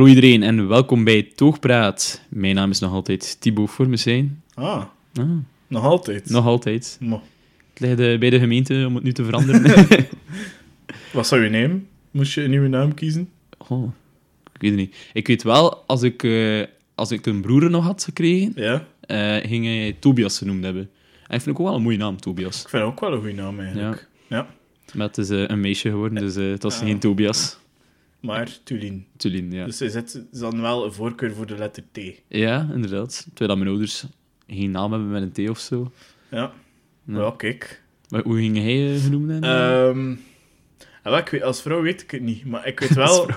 Hallo iedereen en welkom bij Toogpraat. Mijn naam is nog altijd Thibaut Formesijn. Ah, Ah, nog altijd. nog altijd. Mo. Het ligt bij de gemeente om het nu te veranderen. Wat zou je nemen? Moest je een nieuwe naam kiezen? oh, ik weet het niet. Ik weet wel, als ik, eh, als ik een broer nog had gekregen, Ja, eh, ging hij Tobias genoemd hebben. En ik vind ook wel een mooie naam, Tobias. ik vind het ook wel een goede naam eigenlijk. Ja. Maar het is eh, een meisje geworden, dus het was Ja. geen Tobias. Maar Tulien. Tulien, ja. Dus hij zet dan wel een voorkeur voor de letter T. Ja, inderdaad. Terwijl mijn ouders geen naam hebben met een T of zo. Ja. Ja. Ja, kijk. Maar hoe ging hij eh, genoemd? Ehm, en wel, ik weet, als vrouw weet ik het niet, maar ik weet wel...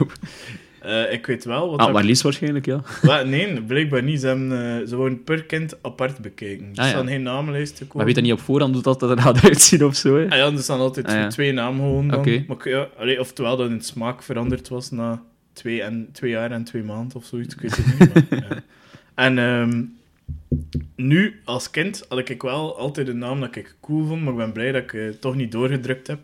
eh, ik weet wel wat... Ah, maar Lies waarschijnlijk, ja. Wel, nee, blijkbaar niet. Ze hebben eh, ze gewoon per kind apart bekeken. Er Ah, ja. staan geen namenlijsten komen. Maar weet dat niet op voorhand hoe dat er gaat uitzien of zo, hè? Ah ja, er staan altijd Ah, ja. twee namen gewoon dan. Maar ja, allee, oftewel dat in smaak veranderd was na twee, en, twee jaar en twee maanden of zoiets. Ik weet het niet. Maar, ja. En ehm, nu, als kind, had ik wel altijd een naam dat ik cool vond, maar ik ben blij dat ik eh, toch niet doorgedrukt heb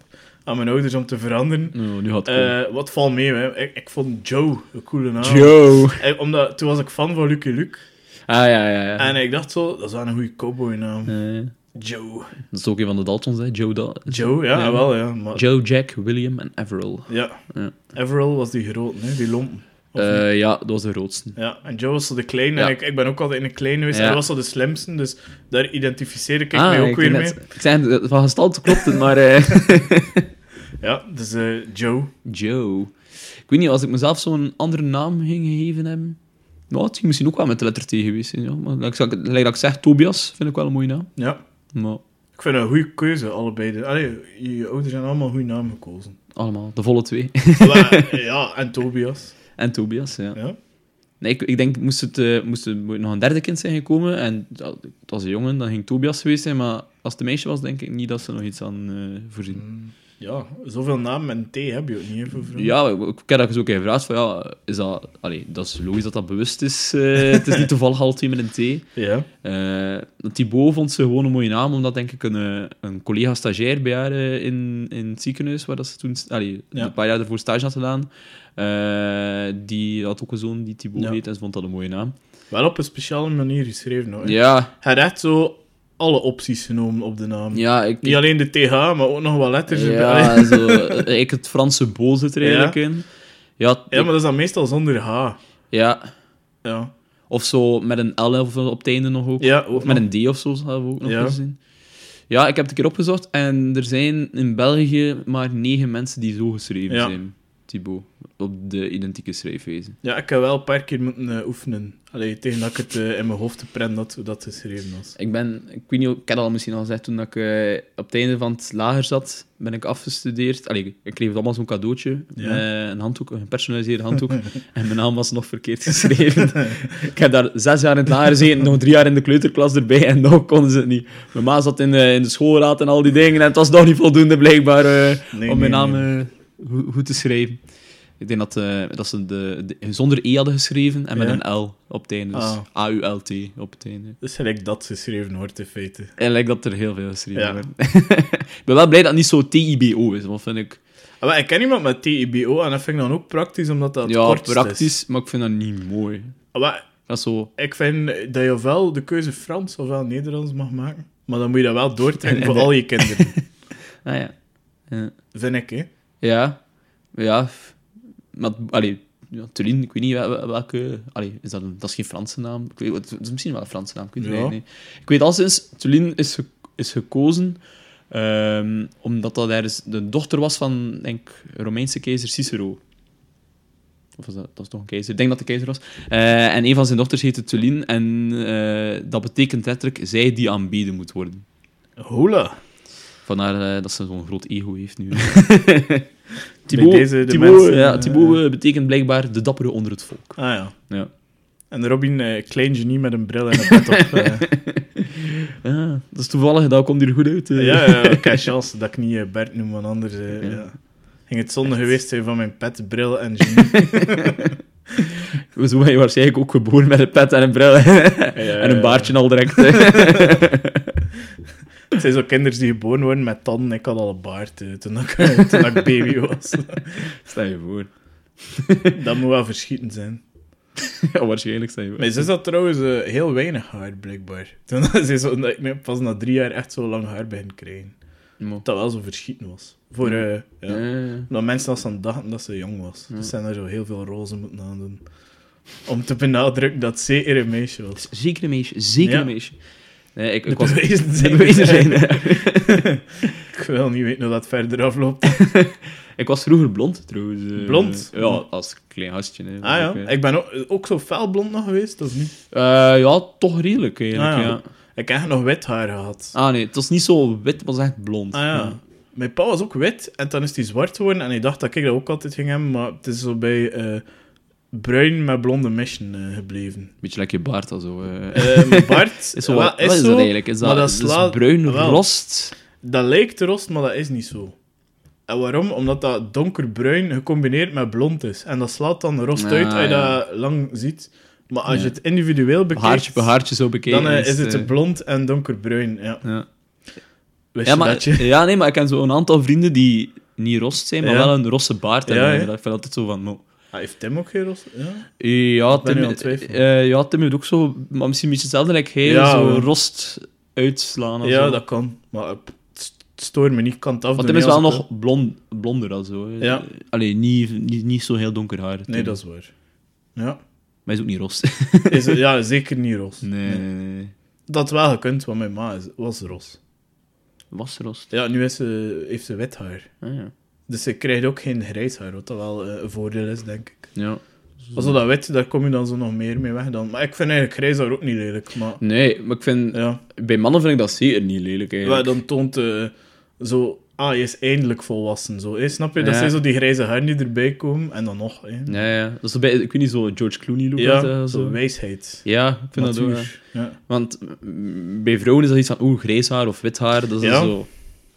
aan mijn ouders om te veranderen. Oh, nu komen. Eh, wat valt mee, hè? Ik, ik vond Joe een coole naam. Joe! Eh, omdat, toen was ik fan van Lucky Luke. Ah, ja, ja, ja. En ik dacht zo, dat is wel een goede cowboy-naam. Eh, Joe. dat is ook een van de Daltons, hè? Joe Dal. Joe, ja, Ja. wel, ja. Maar, Joe, Jack, William en Averill. ja. Ja. Everall was die grote, hè, die lompen. Eh, ja, dat was de grootste. Ja, en Joe was zo de kleine. Ja. En ik, ik ben ook altijd in een klein geweest. Ja. Hij was zo de slimste, dus daar identificeer ik ah, mij ook ik weer mee. Ik zei, van gestalte klopt het, maar... Ja, dus eh, Joe. Joe. Ik weet niet, als ik mezelf zo'n andere naam ging gegeven hebben... Nou, het ging misschien ook wel met de letter T geweest zijn, ja. Maar like, ik- like dat ik zeg, Tobias vind ik wel een mooie naam. Ja. Maar Ik vind het een goede keuze, allebei. De, allee, je, je ouders zijn allemaal goede naam gekozen. allemaal, de volle twee. Ja, en Tobias. en Tobias, ja. Ja. Nee, ik, ik denk, moest het, eh, moest het nog een derde kind zijn gekomen, en het was een jongen, dan ging Tobias geweest zijn, maar als het een meisje was, denk ik niet dat ze nog iets aan eh, voorzien. Mm, Ja, zoveel namen met een T heb je ook niet, hè, voor. Ja, ik, heb dat dus ook even gevraagd, van ja, is dat... Allee, dat is logisch dat dat bewust is. eh, het is niet toevallig altijd met een T. Ja. Eh Thibaut vond ze gewoon een mooie naam, omdat denk ik een, eh, een collega stagiair bij haar in, in het ziekenhuis, waar dat ze toen allee, Ja. een paar jaar ervoor stage had gedaan, die had ook een zoon die Thibaut Ja. heet en ze vond dat een mooie naam. Wel op een speciale manier geschreven, hoor. Ja, Hij had echt zo alle opties genomen op de naam. ja, ik, Niet alleen de TH, maar ook nog wat letters erbij. ja, zo, eh, eigenlijk het Franse bool zit er eigenlijk in. Ja, Ja, maar dat is dan meestal zonder H. ja, Ja. of zo met een L of op het einde nog ook. Ja, Of met nog. een D of zo, we ook nog Ja. gezien. Ja, ik heb het een keer opgezocht en er zijn in België maar negen mensen die zo geschreven Ja. zijn, Thibaut, op de identieke schrijfwijze. Ja, ik heb wel een paar keer moeten eh, oefenen. Allee, tegen dat ik het eh, in mijn hoofd te prent had hoe dat geschreven was. Ik ben, ik weet niet, ik had al misschien al gezegd, toen dat ik eh, op het einde van het lager zat, ben ik afgestudeerd. Allee, ik kreeg allemaal zo'n cadeautje, Ja. een handdoek, een gepersonaliseerde handdoek, en mijn naam was nog verkeerd geschreven. ik heb daar zes jaar in het lager gezeten, nog drie jaar in de kleuterklas erbij, en nog konden ze het niet. Mijn ma zat in de, in de schoolraad en al die dingen, en het was nog niet voldoende blijkbaar Nee, om mijn nee, naam nee. Goed, goed te schrijven. Ik denk dat, eh, dat ze de, de- zonder E hadden geschreven en met Ja. een L op het einde. Dus Ah. A-U-L-T op het einde. Dus gelijk dat geschreven wordt in feite. En lijkt dat er heel veel geschreven Ja. wordt. ik ben wel blij dat het niet zo TIBO is, want vind ik... Ah, maar ik ken iemand met TIBO en dat vind ik dan ook praktisch, omdat dat ja, praktisch, is. maar ik vind dat niet mooi. Ah, maar Dat is zo... ik vind dat je ofwel de keuze Frans ofwel Nederlands mag maken, maar dan moet je dat wel doortrekken En- voor al je kinderen. Ah ja. Ja. vind ik, hè. Ja. Ja. Maar, allee, ja, ik weet niet wel- wel- welke... Allee, is dat, een, dat is geen Franse naam. Ik weet, het is misschien wel een Franse naam, ik weet het Ja. niet. Ik weet al sinds, Tulien is, ge- is gekozen ehm, omdat dat ergens de dochter was van, denk ik, Romeinse keizer Cicero. Of was dat, dat is toch een keizer? Ik denk dat de keizer was. Eh, en een van zijn dochters heette Tulien en eh, dat betekent letterlijk zij die aanbeden moet worden. Hola. Vandaar eh, dat ze zo'n groot ego heeft nu. Thibaut, deze de Thibaut, mensen, ja, eh, Thibaut betekent blijkbaar de dappere onder het volk. Ah ja. Ja. En Robin, eh, klein genie met een bril en een pet op. Ja, dat is toevallig, dat komt hier goed uit. ja, ja, chance dat ik niet Bert noem, want anders Ja. ja. ging het zonde geweest zijn van mijn pet, bril en genie. Zo ben je waarschijnlijk ook geboren met een pet en een bril. en een baardje al direct. Het zijn zo kinderen die geboren worden met tanden. Ik had al een baard eh, toen, ik, toen ik baby was. Stel je voor. Dat moet wel verschieten zijn. ja, waarschijnlijk zijn we. Mijn zus had trouwens eh, heel weinig haar, blijkbaar. Toen ze zo, dat ik me pas na drie jaar echt zo lang haar begin krijgen. Dat wel zo verschieten was. Voor, eh, ja. Eh, Dat mensen als ze dachten dat ze jong was. Dus zijn er zo heel veel roze moeten aan doen. Om te benadrukken dat zeker een meisje was. zeker een meisje, zeker een meisje. Nee, ik, ik was... bewijzen De zijn. bewijzen zijn, ja. ik wil niet weten hoe dat verder afloopt. Ik was vroeger blond, trouwens. eh, Blond? Ja, als klein gastje. Hè. Ah ja, Ik, eh, ik ben ook, ook zo felblond nog geweest, of niet? eh, ja, toch redelijk, eigenlijk, Ah, ja. ja. Ik heb nog wit haar gehad. Ah nee, het was niet zo wit, het was echt blond. Ah ja. Mijn pa was ook wit en dan is hij zwart geworden en ik dacht dat ik dat ook altijd ging hebben, maar het is zo bij bruin met blonde mischen eh, gebleven. Beetje lekker je baard al zo. eh. Eh, mijn baard is zo, wel, wat is zo, dat eigenlijk? Is dat, dat is slaat- bruin wel. rost? Dat lijkt rost, maar dat is niet zo. En waarom? Omdat dat donkerbruin gecombineerd met blond is. En dat slaat dan rost Ah, uit als je ja. dat lang ziet. Maar als Ja. je het individueel bekijkt, Haartje per haartje zo bekeken. dan is het blond en donkerbruin. Ja. ja. Wist Ja, je maar, dat je... ja, nee, maar ik ken zo een aantal vrienden die niet rost zijn, maar wel een rosse baard hebben. Ik vind altijd zo van... Ah, heeft Tim ook geen rost? Ja. Ja, Tim, het twijfelen. eh, ja, Tim heeft ook zo... Maar misschien een beetje hetzelfde like hij, Ja, zo rost uitslaan. ja, zo. dat kan. Maar het stoort me niet. Ik kan het afdoen. Want Tim is wel nog blond, blonder dan zo. Ja. Allee, niet, niet, niet zo heel donker haar. Nee, dat is waar. Ja. Maar hij is ook niet rost. Is, ja, zeker niet rost. nee, nee. Dat wel gekund, want mijn ma is, was rost. Was rost. Ja, nu is ze, heeft ze wit haar. Ah, ja. Dus ze krijgt ook geen grijs haar, wat dat wel eh, een voordeel is, denk ik. ja. Als dat wit, daar kom je dan zo nog meer mee weg dan. Maar ik vind eigenlijk grijs haar ook niet lelijk. Maar Nee, maar ik vind... ja, Bij mannen vind ik dat zeker niet lelijk, ja eigenlijk. dan toont eh, zo... Ah, je is eindelijk volwassen. Zo, hè? Snap je? Dat Ja. zijn zo die grijze haren die erbij komen. En dan nog. Hè? Ja, ja. Dat is zo bij, ik weet niet, zo George Clooney look. Ja, eh, zo wijsheid. Ja, ik vind dat ook. Natuur. ja. Ja. Want mm, bij vrouwen is dat iets van, oeh, grijs haar of wit haar. Dat is Ja. zo...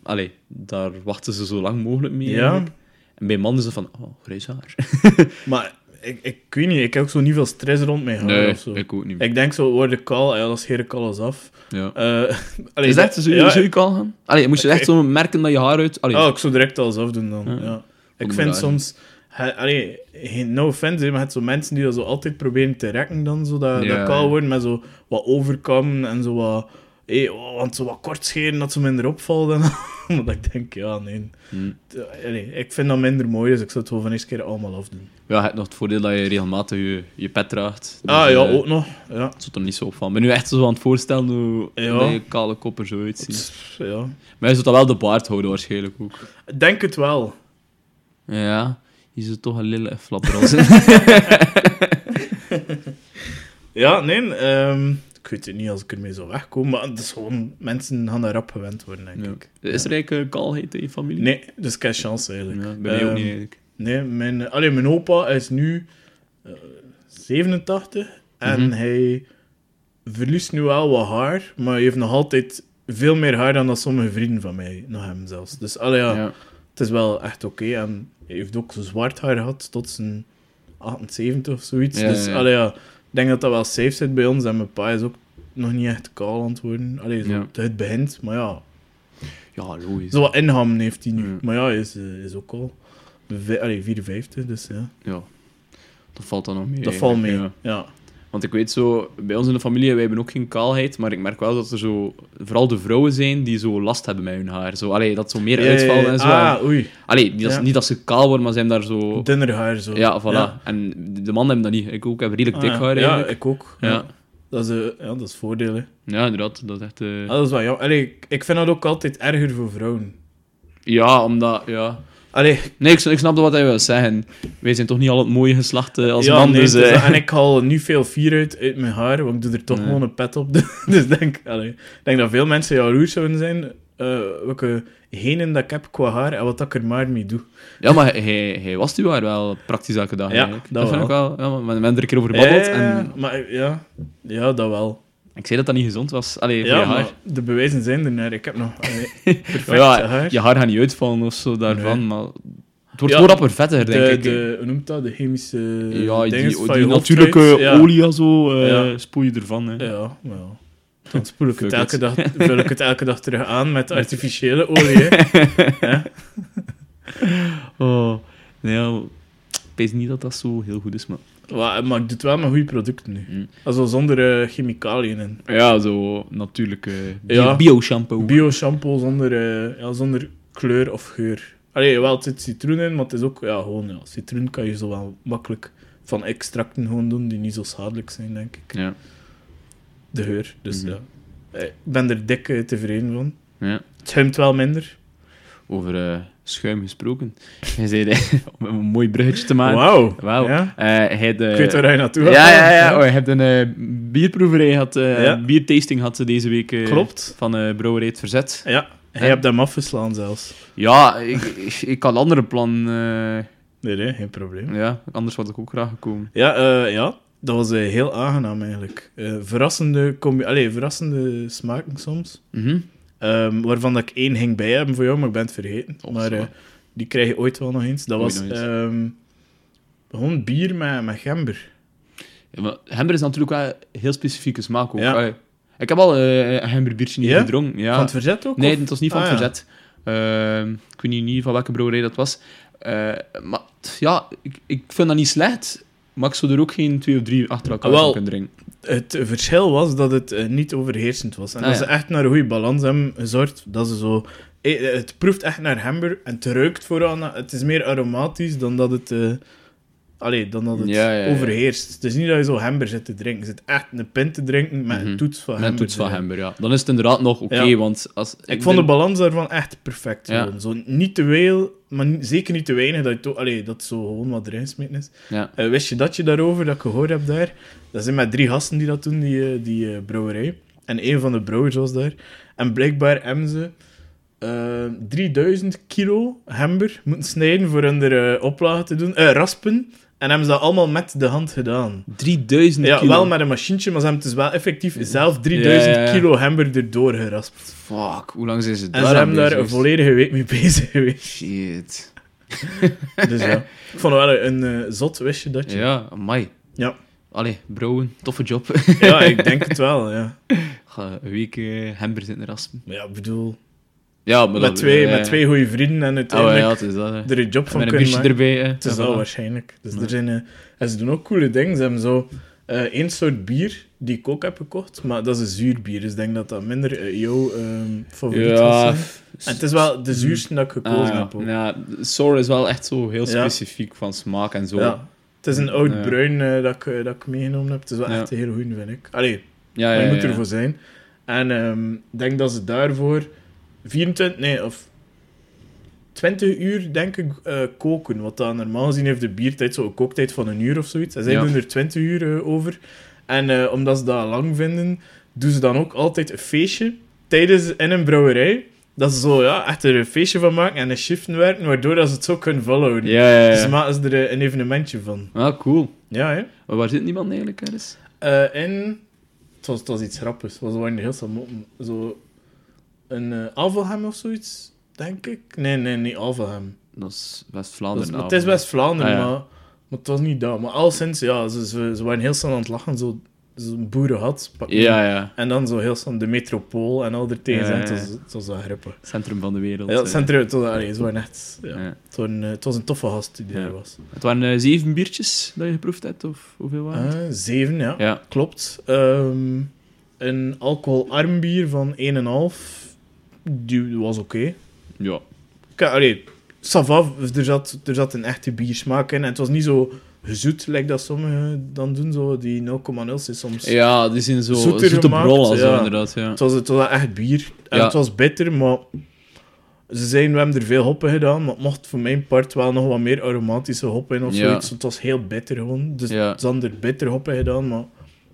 Allee, daar wachten ze zo lang mogelijk mee. Ja. eigenlijk. En bij mannen is het van, oh, grijs haar. Maar ik, ik weet niet, ik heb ook zo niet veel stress rond mijn haar of zo. ik ook niet. Ik denk zo, word ik kaal, ja, dat scheer ik alles af. ja. Allee, is dat, je, ja, zou je kaal gaan? Allee, moest je echt zo merken dat je haar uit... Allee, Oh, ik zou direct alles afdoen dan. Ja. Ja. Ik vind soms... he- Allee, geen no offense, maar het zo mensen die dat zo altijd proberen te rekken dan, zo dat, Ja, dat kaal ja. worden met zo wat overkammen en zo wat... oh, want zo wat kort scheren dat ze minder opvalt. En, maar ik denk, ja, nee. hm. Allee, ik vind dat minder mooi, dus ik zou het wel van eerste keer allemaal afdoen. Ja, je hebt nog het voordeel dat je regelmatig je, je pet draagt. Dus, ah, ja, eh, ook nog. Ja. Het er niet zo op van. Ik ben nu echt zo aan het voorstellen hoe Ja. dat je kale kop er zo uitziet. ja. Maar je zult dan wel de baard houden waarschijnlijk ook. Ik denk het wel. Ja, je zit toch een lille in. Ja, nee, ehm, ik weet het niet als ik ermee zou wegkomen, maar het is gewoon, mensen gaan daar rap gewend worden, denk Ja. ik. Is er eigenlijk eh, kaalheid in je familie? Nee, dus heb chance eigenlijk. Ja, bij mij ook Ehm, niet eigenlijk. Nee, mijn, allee, mijn opa is nu eh, 87 en Mhm. hij verliest nu wel wat haar, maar hij heeft nog altijd veel meer haar dan dat sommige vrienden van mij nog hebben zelfs. Dus allee, ja, Ja. het is wel echt oké. En hij heeft ook zo zwart haar gehad tot zijn 78 of zoiets. Ja, dus ja, ja. allee, ja, denk dat dat wel safe zit bij ons. En mijn pa is ook nog niet echt kaal aan het worden. Allee, zo, Ja. het begint, maar ja, Ja, logisch. zo wat inham heeft hij nu. Ja. Maar ja, is, eh, is ook al allee, 54, dus ja. Ja. Dat valt dan nog mee. Dat valt mee, ja. Want ik weet zo, bij ons in de familie, wij hebben ook geen kaalheid, maar ik merk wel dat er zo, vooral de vrouwen zijn die zo last hebben met hun haar. Zo, allee, dat zo meer Ja, ja. en zo. Ah, oei. Allee, niet dat, Ja. niet dat ze kaal worden, maar ze hebben daar zo... Dunner haar zo. Ja, voilà. Ja, En de mannen hebben dat niet. Ik ook heb redelijk dik Ah, haar ja. eigenlijk. Ja, ik ook. Ja. Ja. Dat, is, eh, ja, dat is voordeel, hè. Ja, inderdaad. Dat is echt... eh, Ah, dat is wel jammer. Allee, ik, ik vind dat ook altijd erger voor vrouwen. Ja, omdat... Ja. Allee, Nee, ik, ik snap wat hij wil zeggen. Wij zijn toch niet al het mooie geslacht eh, als ja, man, nee, dus... is- eh, En ik haal nu veel vier uit uit mijn haar, want ik doe er toch Nee. gewoon een pet op. dus ik denk, allee, ik denk dat veel mensen jaloers zouden zijn eh welke genen dat ik heb qua haar en wat dat ik er maar mee doe. Ja, maar hij, hij was die waar wel praktisch elke dag Ja, eigenlijk. dat vind ik wel. Ja, maar we hebben er een keer over gebabbeld Eh, en Maar ja, ja, dat wel. Ik zei dat dat niet gezond was. Allee, voor je haar. de bewijzen zijn er naar. Ik heb nog allee, perfect ja, haar. je haar gaat niet uitvallen of zo daarvan, Nee. maar het wordt Ja, rapper vetter, denk de, ik. de, hoe noemt dat? De chemische ja, die, natuurlijke. Ja. olie zo, Ja. spoel je ervan. Hè. Ja, wel. Dan spoel ik het elke dag, vul ik het elke dag terug aan met artificiële olie. hè. Oh, nee, weet niet dat dat zo heel goed is, maar... Wa- Maar ik doe het wel met goede producten nu. Mm. Also zonder eh, chemicaliën in. Ja, zo natuurlijk Ja. bio-shampoo. Bio-shampoo zonder, eh, ja, zonder kleur of geur. Allee, wel, het zit citroen in, maar het is ook ja, gewoon... Ja, citroen kan je zo wel makkelijk van extracten gewoon doen die niet zo schadelijk zijn, denk ik. ja. De geur, dus Mhm. ja. Eh, Ik ben er dik tevreden van. ja. Het schuimt wel minder. Over eh, schuim gesproken. Hij zei, eh, om een mooi bruggetje te maken. Wauw. Ja? Eh, hij de... Ik weet waar hij naartoe Ja, gaat. ja, ja. Oh, je hebt een eh, bierproeverij gehad. eh Ja. Biertasting had ze deze week eh, Klopt. van eh Brouwerij Het Verzet. Ja, hij Ja. hebt hem afgeslaan zelfs. Ja, ik, ik, ik had andere plan. eh, Nee, nee, geen probleem. ja, anders had ik ook graag gekomen. Ja, eh, ja dat was eh, heel aangenaam eigenlijk. Eh, verrassende, combi- Allee, verrassende smaken soms. Mhm. Ehm, waarvan dat ik één ging bij hebben voor jou, maar ik ben het vergeten. Maar eh, die krijg je ooit wel nog eens. Dat was ehm, gewoon bier met, met gember. Ja, maar gember is natuurlijk wel een heel specifieke smaak ook. Ja. Ik heb al eh, een gemberbiertje niet Ja? gedronken. Ja. Van het verzet ook? Nee, het was niet van Ah, het verzet. Ehm, ik weet niet, van welke brouwerij dat was. Eh, maar ja, ik, ik vind dat niet slecht. Maar ik zou er ook geen twee of drie achter elkaar Ah, wel. kunnen drinken. Het verschil was dat het eh, niet overheersend was. En Ah, dat ja. ze echt naar een goede balans hebben gezorgd. Dat ze zo... eh, Het proeft echt naar gember en het ruikt vooral. Het is meer aromatisch dan dat het... Allee, dan dat het Ja, ja, ja. overheerst. Het is niet dat je zo gember zit te drinken. Je zit echt een pint te drinken met Mhm. een toets van Met gember. een toets van erin. gember, ja. Dan is het inderdaad nog oké, want als... Ik, vond de balans daarvan echt perfect. Gewoon. Zo, niet te veel, maar zeker niet te weinig. Dat, je allee, dat zo gewoon wat erin smeten is. Ja. Eh, wist je dat je daarover, dat ik gehoord heb daar? Dat zijn met drie gasten die dat doen, die, eh, die eh, brouwerij. En een van de brouwers was daar. En blijkbaar hebben ze eh, 3000 kilo gember moeten snijden voor hun er, eh, oplagen te doen. Raspen. En hebben ze dat allemaal met de hand gedaan. 3000 Ja, kilo. wel met een machientje, maar ze hebben dus wel effectief zelf 3000 Ja, ja, ja. kilo gember erdoor geraspt. Fuck, hoe lang zijn ze daar En ze hebben daar een volledige week mee bezig geweest. Shit. Dus ja, ik vond het wel een eh, zot, wist je dat je? Ja, amai. Ja. Allee, brouwen, toffe job. Ja, ik denk het wel, ja. Ga een week eh gember zitten raspen. Ja, ik bedoel, Ja, maar met dat- twee, ja, met twee goede vrienden en Oh, uiteindelijk ja, het is dat. er een job van kunnen maken. erbij. hè. Het is Ja, wel waarschijnlijk. Dus Ja. er zijn, eh, en ze doen ook coole dingen. Ze hebben zo eh, één soort bier die ik ook heb gekocht, maar dat is een zuur bier. Dus ik denk dat dat minder eh, jouw ehm, favoriet Ja. was. En het is wel de zuurste dat ik gekozen Ah, ja. heb ook. ja, sour is wel echt zo heel Ja. specifiek van smaak en zo. Ja. Het is een oud Ja. bruin eh, dat, ik, eh, dat ik meegenomen heb. Het is wel Ja. echt een heel goede, vind ik. Allee, ja, maar ja, je moet ja. ervoor zijn. En ehm, ik denk dat ze daarvoor 24, nee, of 20 uur, denk ik, eh, koken. Wat dan normaal gezien heeft de biertijd zo'n kooktijd van een uur of zoiets. En zij Ja. doen er 20 uur eh, over. En eh, omdat ze dat lang vinden, doen ze dan ook altijd een feestje tijdens in een brouwerij. Dat ze zo ja, echt er een feestje van maken en een shiften werken, waardoor dat ze het zo kunnen volhouden. Ja, ja, Dus ja. maken ze er een evenementje van. Ah, cool. Ja, hè? Maar waar zit niemand eigenlijk? Eh en het was, het was iets grappigs. Het was waren heel snel moppen. Zo een eh Alvelham of zoiets, denk ik. Nee, nee, niet Alvelham. Dat is West-Vlaanderen. het is West-Vlaanderen, Ah, ja. maar, maar het was niet dat. Maar al sinds, ja, ze, ze, ze waren heel snel aan het lachen. Zo, zo'n boerenhad. Ja, ja. En dan zo heel snel de metropool en al er tegen zijn. ja, Het was, het was wel grappig. Centrum van de wereld. Ja, eh. het centrum, het was, allee, ze waren echt... Ja. Het, waren, eh, het was een toffe gast die daar was. Het waren eh, zeven biertjes dat je geproefd hebt, of hoeveel waren het? Eh, zeven, ja. Ja. Klopt. Ehm, een alcoholarm bier van 1,5. Die was oké. Ja. Ka- Allee, ça va, er zat, er zat een echte biersmaak in. En het was niet zo gezoet, like dat sommigen dan doen. Zo, die 0,0 is soms. Ja, die zijn zo Zoeter zoete brollen, ja. inderdaad. Ja. Het, was, het was echt bier. En Ja. het was bitter, maar... Ze zeiden, we hebben er veel hoppen gedaan, maar het mocht voor mijn part wel nog wat meer aromatische hoppen in of Ja. zoiets. Het was heel bitter gewoon. Dus Ja. ze hadden er bitter hoppen gedaan, maar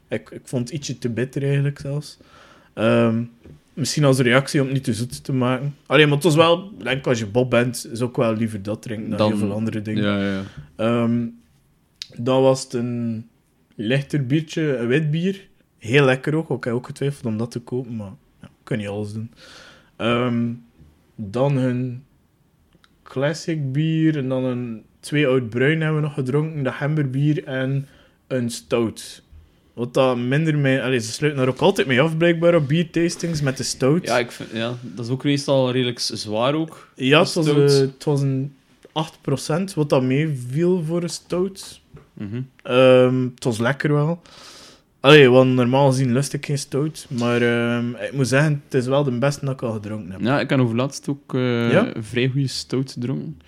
ik, ik vond het ietsje te bitter eigenlijk zelfs. Ehm, misschien als reactie om het niet te zoet te maken. Alleen, maar het was wel, denk als je Bob bent, is ook wel liever dat drinken dan, Dan- heel veel andere dingen. Ja, ja. Ehm, dan was het een lichter biertje, een wit bier. Heel lekker ook. Ik heb ook getwijfeld om dat te kopen, maar ja, ik kan niet alles doen. Ehm, dan hun classic bier en dan een twee oud bruin hebben we nog gedronken. Dat gemberbier en een stout. Wat dat minder mee... Allee, ze sluiten daar ook altijd mee af, blijkbaar, op biertastings met de stout. Ja, ik vind, ja, dat is ook meestal redelijk zwaar ook. Ja, het was, eh, het was een 8%, wat dat meeviel voor een stout. Ehm, het was lekker wel. Allee, want normaal gezien lust ik geen stout. Maar ehm, ik moet zeggen, het is wel de beste dat ik al gedronken heb. Ja, ik heb overlaatst ook eh, Ja? een vrij goede stout gedronken.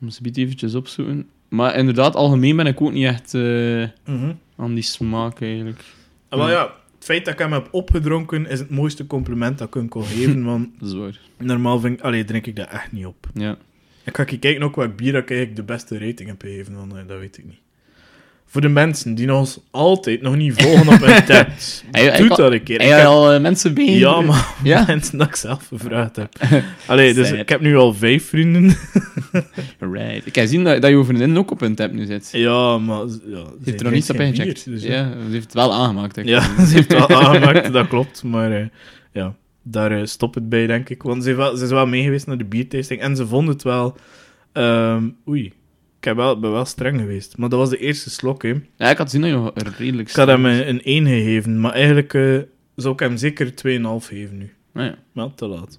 Om ze een eventjes opzoeken. Maar inderdaad, algemeen ben ik ook niet echt eh, Mhm. aan die smaak eigenlijk. En wel ja, het feit dat ik hem heb opgedronken is het mooiste compliment dat ik hem kon geven. Want Dat is waar. normaal vind ik, allee, drink ik dat echt niet op. Ja. Ik ga kijken ook welk bier dat ik eigenlijk de beste rating heb gegeven, want eh, dat weet ik niet. Voor de mensen die ons altijd nog niet volgen op hun tabs, Hij- hij doe kan- dat een keer. Ik heb- al eh, mensen bij? ja, maar Ja? mensen dat ik zelf gevraagd heb. Allee, dus ik heb nu al vijf vrienden. Right. Ik heb gezien dat, dat je vriendin ook op een tab nu zit. Ja, maar... Ja, Ze heeft er nog niets op ingecheckt. dus ja, ze heeft het wel aangemaakt. Ja, ze heeft wel aangemaakt, dat klopt. Maar eh, ja, daar eh, stopt het bij, denk ik. Want ze, wel, ze is wel mee geweest naar de biertasting en ze vond het wel... ehm, oei, heb wel, ben wel streng geweest. Maar dat was de eerste slok, hè. Ja, ik had gezien dat je redelijk... Ik had hem een, een 1 gegeven, maar eigenlijk eh, zou ik hem zeker 2,5 geven nu. Ah, ja. Maar te laat.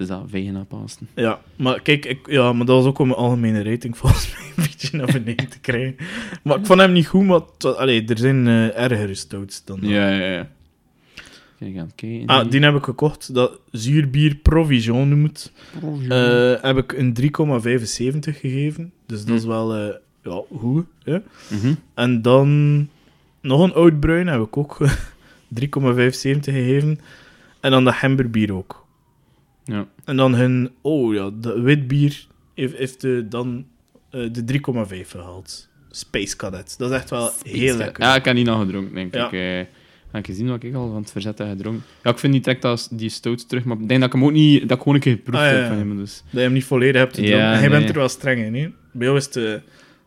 Is dat vegen naar Pasen. Ja, maar kijk, ik, ja, maar dat was ook om mijn algemene rating volgens mij een beetje naar beneden te krijgen. Maar ik vond hem niet goed, maar allee, er zijn eh, ergere stouts dan dat. Ja, ja, ja. Kijk aan het kijken. Ah, die heb ik gekocht, dat zuurbier Provision noemt. Eh, heb ik een 3,75 gegeven. Dus dat is Hm. wel eh, ja, goed. Hè? Mhm. En dan nog een oud bruin heb ik ook 3,75 gegeven. En dan dat hemberbier ook. Ja. En dan hun, oh ja, de witbier heeft, heeft de, dan eh, de 3,5 gehaald. Space Cadet. Dat is echt wel heel lekker. Ja, ik heb die nog gedronken, denk Ja. ik. Eh, heb ik gezien wat ik al van het verzet heb gedronken. Ja, ik vind niet direct als die stout terug, maar ik denk dat ik hem ook niet... Dat ik gewoon een keer geproefd Ah, ja, heb van hem, dus... Dat je hem niet volledig hebt gedronken. Ja, en jij nee. bent er wel streng in, hè? Bij jou is het... eh,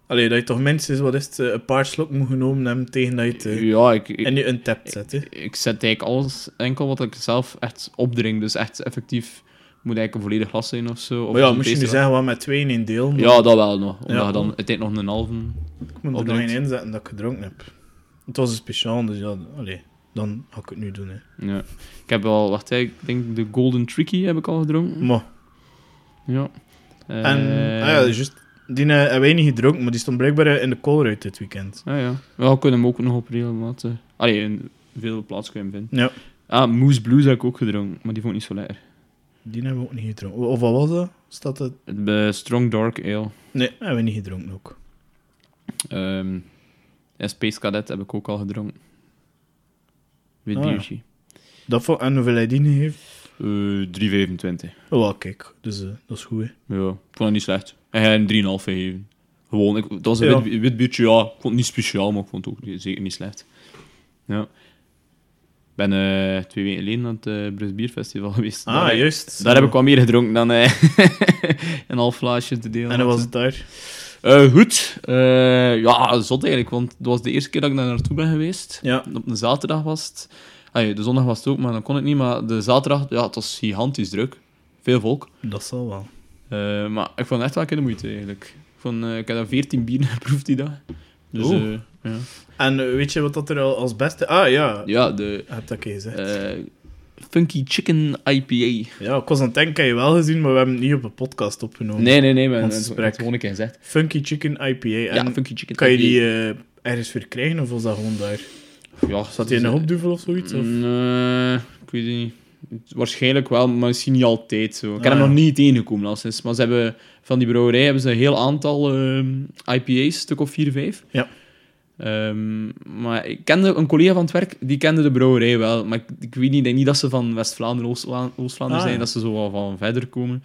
allee, dat je toch minstens, wat is het, eh, een paar slok moet genomen hebben tegen dat je het eh, Ja, ik... ik in je untapped zet, hè? ik zet eigenlijk alles enkel wat ik zelf echt opdrink. Dus echt effectief moet eigenlijk een volledig glas zijn of zo. Of Maar ja, moest je nu zeggen, wat met twee in één deel? maar Ja, dat wel nog. Omdat Ja. je dan uiteindelijk nog een halve... Ik moet er nog één inzetten dat ik gedronken heb. Het was een speciaal, dus ja, allee, dan ga ik het nu doen, hè. Ja. Ik heb wel... Wacht, ik denk de Golden Tricky heb ik al gedronken. Maar, Ja. en, Eh, ah ja, juist, die eh, hebben wij niet gedronken, maar die stond blijkbaar eh, in de Colruyt dit weekend. Ah ja. We kunnen hem ook nog op regelmaat... eh, Allee, in veel plaatsen kun je hem vinden. Ja, Ah, Moose Blues heb ik ook gedronken, maar die vond ik niet zo lekker. die hebben we ook niet gedronken. Of wat was dat? Staat? Het Strong Dark Ale. Nee, hebben we niet gedronken ook. Ehm Space Cadet heb ik ook al gedronken. Wit Ah, ja. biertje. Dat voor, en hoeveel hij die heeft? Eh 3,25. Oh, wel, kijk, dus eh, dat is goed, hè. Ja, ik vond het niet slecht. En hij een 3,5 gegeven. Gewoon, ik, dat was een Ja. wit, wit biertje, ja. Ik vond het niet speciaal, maar ik vond het ook niet- zeker niet slecht. Ja. Ik ben eh, twee weken geleden aan het uh, Brus Bierfestival geweest. Ah, daar, juist. Daar heb ik wat meer gedronken dan eh, een half glaasje te delen. En hoe was het daar? Eh, goed. Eh, ja, zot eigenlijk, want dat was de eerste keer dat ik daar naartoe ben geweest. Ja. Op een zaterdag was het. Ah, de zondag was het ook, maar dan kon het niet. Maar de zaterdag, ja, het was gigantisch druk. Veel volk. Dat zal wel. Eh, maar ik vond het echt wel een keer de moeite eigenlijk. Ik, vond, ik heb daar 14 bieren geproefd die dag. Dus eh, ja. En weet je wat dat er al als beste... Ah, ja. ja, de Heb dat gezegd. Eh, Funky Chicken IPA. ja, ik was aan het denken, heb je wel gezien, maar we hebben het niet op een podcast opgenomen. Nee, nee, nee, maar Ons het gesprek. gewoon een keer gezegd. Funky Chicken IPA. En Ja, Funky Chicken kan je die eh, ergens verkrijgen, of was dat gewoon daar? Ja, Zat hij in een hoopduvel of zoiets? Of? Nee, ik weet het niet. Waarschijnlijk wel, maar misschien niet altijd zo. Ik heb Ah, hem ja. nog niet tegengekomen al sinds. Maar ze hebben, van die brouwerij hebben ze een heel aantal ehm, IPA's, stuk of 4, 5. Ja. Ehm, maar ik kende een collega van het werk, die kende de brouwerij wel. Maar ik, ik weet niet, denk niet dat ze van West-Vlaanderen, Oost- Oost-Vlaanderen Ah, zijn, ja. dat ze zo wel van verder komen.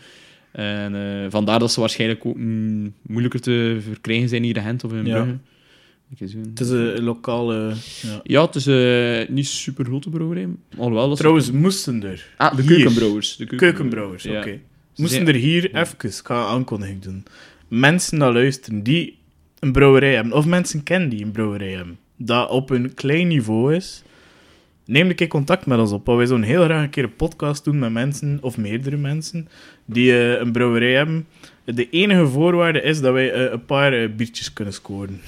En eh, vandaar dat ze waarschijnlijk ook mm, moeilijker te verkrijgen zijn hier in Gent of in Ja. Brugge. Het is een lokale... Ja. Ja, het is eh, niet super grote brouwerij. Alhoewel, dat Trouwens, moesten er... Ah, de hier- keukenbrouwers. De Keukenbrouwers, oké. Moesten er hier even, ik ga aankondiging doen, mensen naar luisteren die een brouwerij hebben, of mensen kennen die een brouwerij hebben, dat op een klein niveau is, neem een keer contact met ons op. Want wij zouden heel graag een keer een podcast doen met mensen, of meerdere mensen, die eh, een brouwerij hebben. De enige voorwaarde is dat wij eh, een paar eh, biertjes kunnen scoren.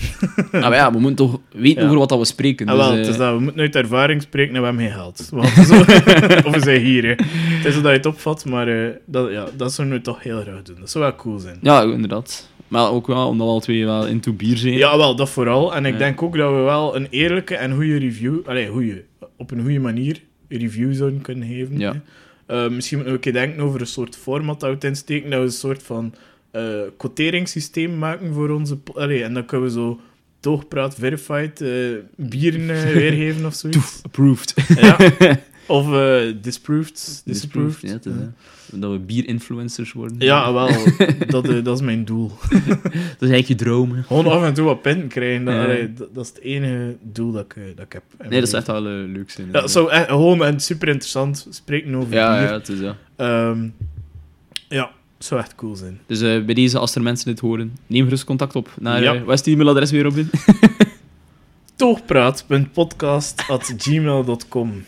Maar ja, we moeten toch weten Ja. over wat dat we spreken. Ah, Dus, wel, dat we moeten uit ervaring spreken en we hebben geen geld. Want zo, of we zijn hier. Hè. Het is dat je het opvat, maar dat, ja, dat zouden we toch heel graag doen. Dat zou wel cool zijn. Ja, inderdaad. Maar ook wel, omdat we al twee wel into bier zijn. Ja, wel, dat vooral. En ik Ja. denk ook dat we wel een eerlijke en goede review, allee, goeie, op een goede manier, review zouden kunnen geven. Ja. Eh, misschien moeten we denken over een soort format dat we insteken, dat we een soort van quoteringssysteem maken voor onze... Allee, en dan kunnen we zo toogpraat, verified, eh, bieren weergeven of zoiets. Approved. ja. Of eh, disproved, disapproved. Ja, is, hè. Dat we bier-influencers worden. Ja, wel. dat, eh, dat is mijn doel. Dat is eigenlijk je droom. hè. Gewoon af en toe wat punten krijgen. Dat, Ja. dat, dat is het enige doel dat ik, eh, dat ik heb. Nee, dat is echt wel eh, leuk zijn. Ja, zo, eh, gewoon en super interessant spreken over ja, bier. ja, het is ja. Ehm, ja, zou echt cool zijn. Dus eh, bij deze, als er mensen dit horen, neem gerust contact op. Naar, Ja. eh, wat is die e-mailadres weer op in? Toogpraat.podcast.gmail.com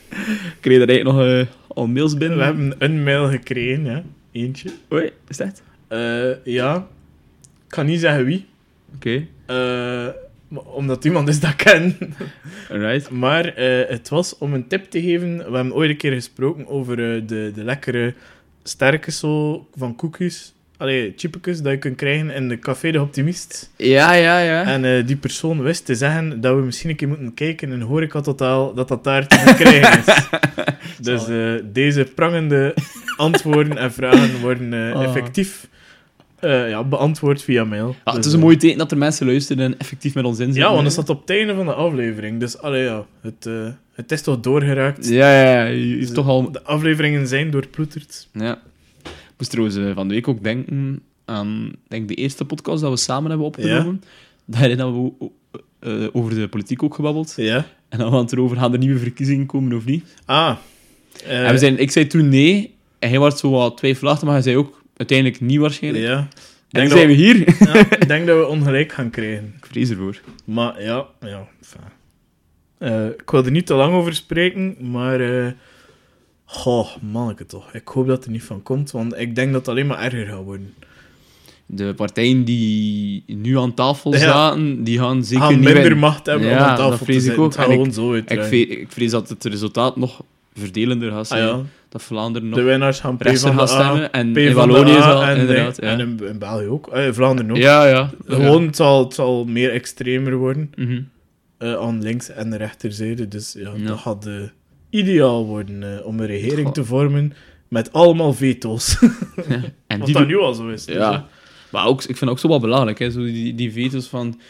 Kreeg je er eigenlijk nog eh, al mails binnen? We hebben een mail gekregen. Eentje. Oei, is dat? Eh, ja. Ik ga niet zeggen wie. Oké, eh, maar- omdat iemand is dat ik ken. alright. Maar eh, het was om een tip te geven. We hebben ooit een keer gesproken over eh, de, de lekkere sterke zo van koekjes. Allee, chipjes dat je kunt krijgen in de Café de Optimist. Ja, ja, ja. En eh, die persoon wist te zeggen dat we misschien een keer moeten kijken in Horeca Totaal dat dat daar te verkrijgen is. dus eh, deze prangende antwoorden en vragen worden eh, Ah. effectief ja, beantwoord via mail. Ja, het Dus, is een eh, mooi teken dat er mensen luisteren en effectief met ons inzitten. Ja, want dat staat op het einde van de aflevering. Dus allee, ja, het, het is toch doorgeraakt. Ja, ja, ja. Is toch al... De afleveringen zijn doorploeterd. Ja. Moest trouwens eh, van de week ook denken aan denk, de eerste podcast dat we samen hebben opgenomen. Daarin hebben we eh, over de politiek ook gebabbeld. Ja. En dan hadden we het erover, gaan er nieuwe verkiezingen komen of niet? Ah. en we zijn, ik zei toen nee, en hij was zo wat twijfelachtig, maar hij zei ook uiteindelijk niet waarschijnlijk. Ja. En Denk dan zijn we hier. ja, ik denk dat we ongelijk gaan krijgen. ik vrees ervoor. Maar ja, ja. Eh, ik wil er niet te lang over spreken, maar... eh goh, manneke toch. Ik hoop dat het er niet van komt, want ik denk dat het alleen maar erger gaat worden. De partijen die nu aan tafel Ja. zaten, die gaan zeker gaan niet minder macht hebben om Ja, aan tafel dat te ik ook. Zo Ik, vrees dat het resultaat nog verdelender gaat Ah, zijn. ja. Dat Vlaanderen nog De winnaars gaan P van de A, stemmen. En P in Wallonië A zal en, inderdaad... en Ja, in, in België ook. Eh, Vlaanderen ook. ja. ja. Gewoon, het, zal, het zal meer extremer worden Mhm. eh, aan links- en de rechterzijde. Dus ja, dat gaat eh, ideaal worden eh, om een regering Goh. te vormen met allemaal veto's. En Wat die dat nu al zo is. dus, Ja. hè. Maar ook, ik vind het ook zo wel belangrijk, hè, zo die, die veto's van...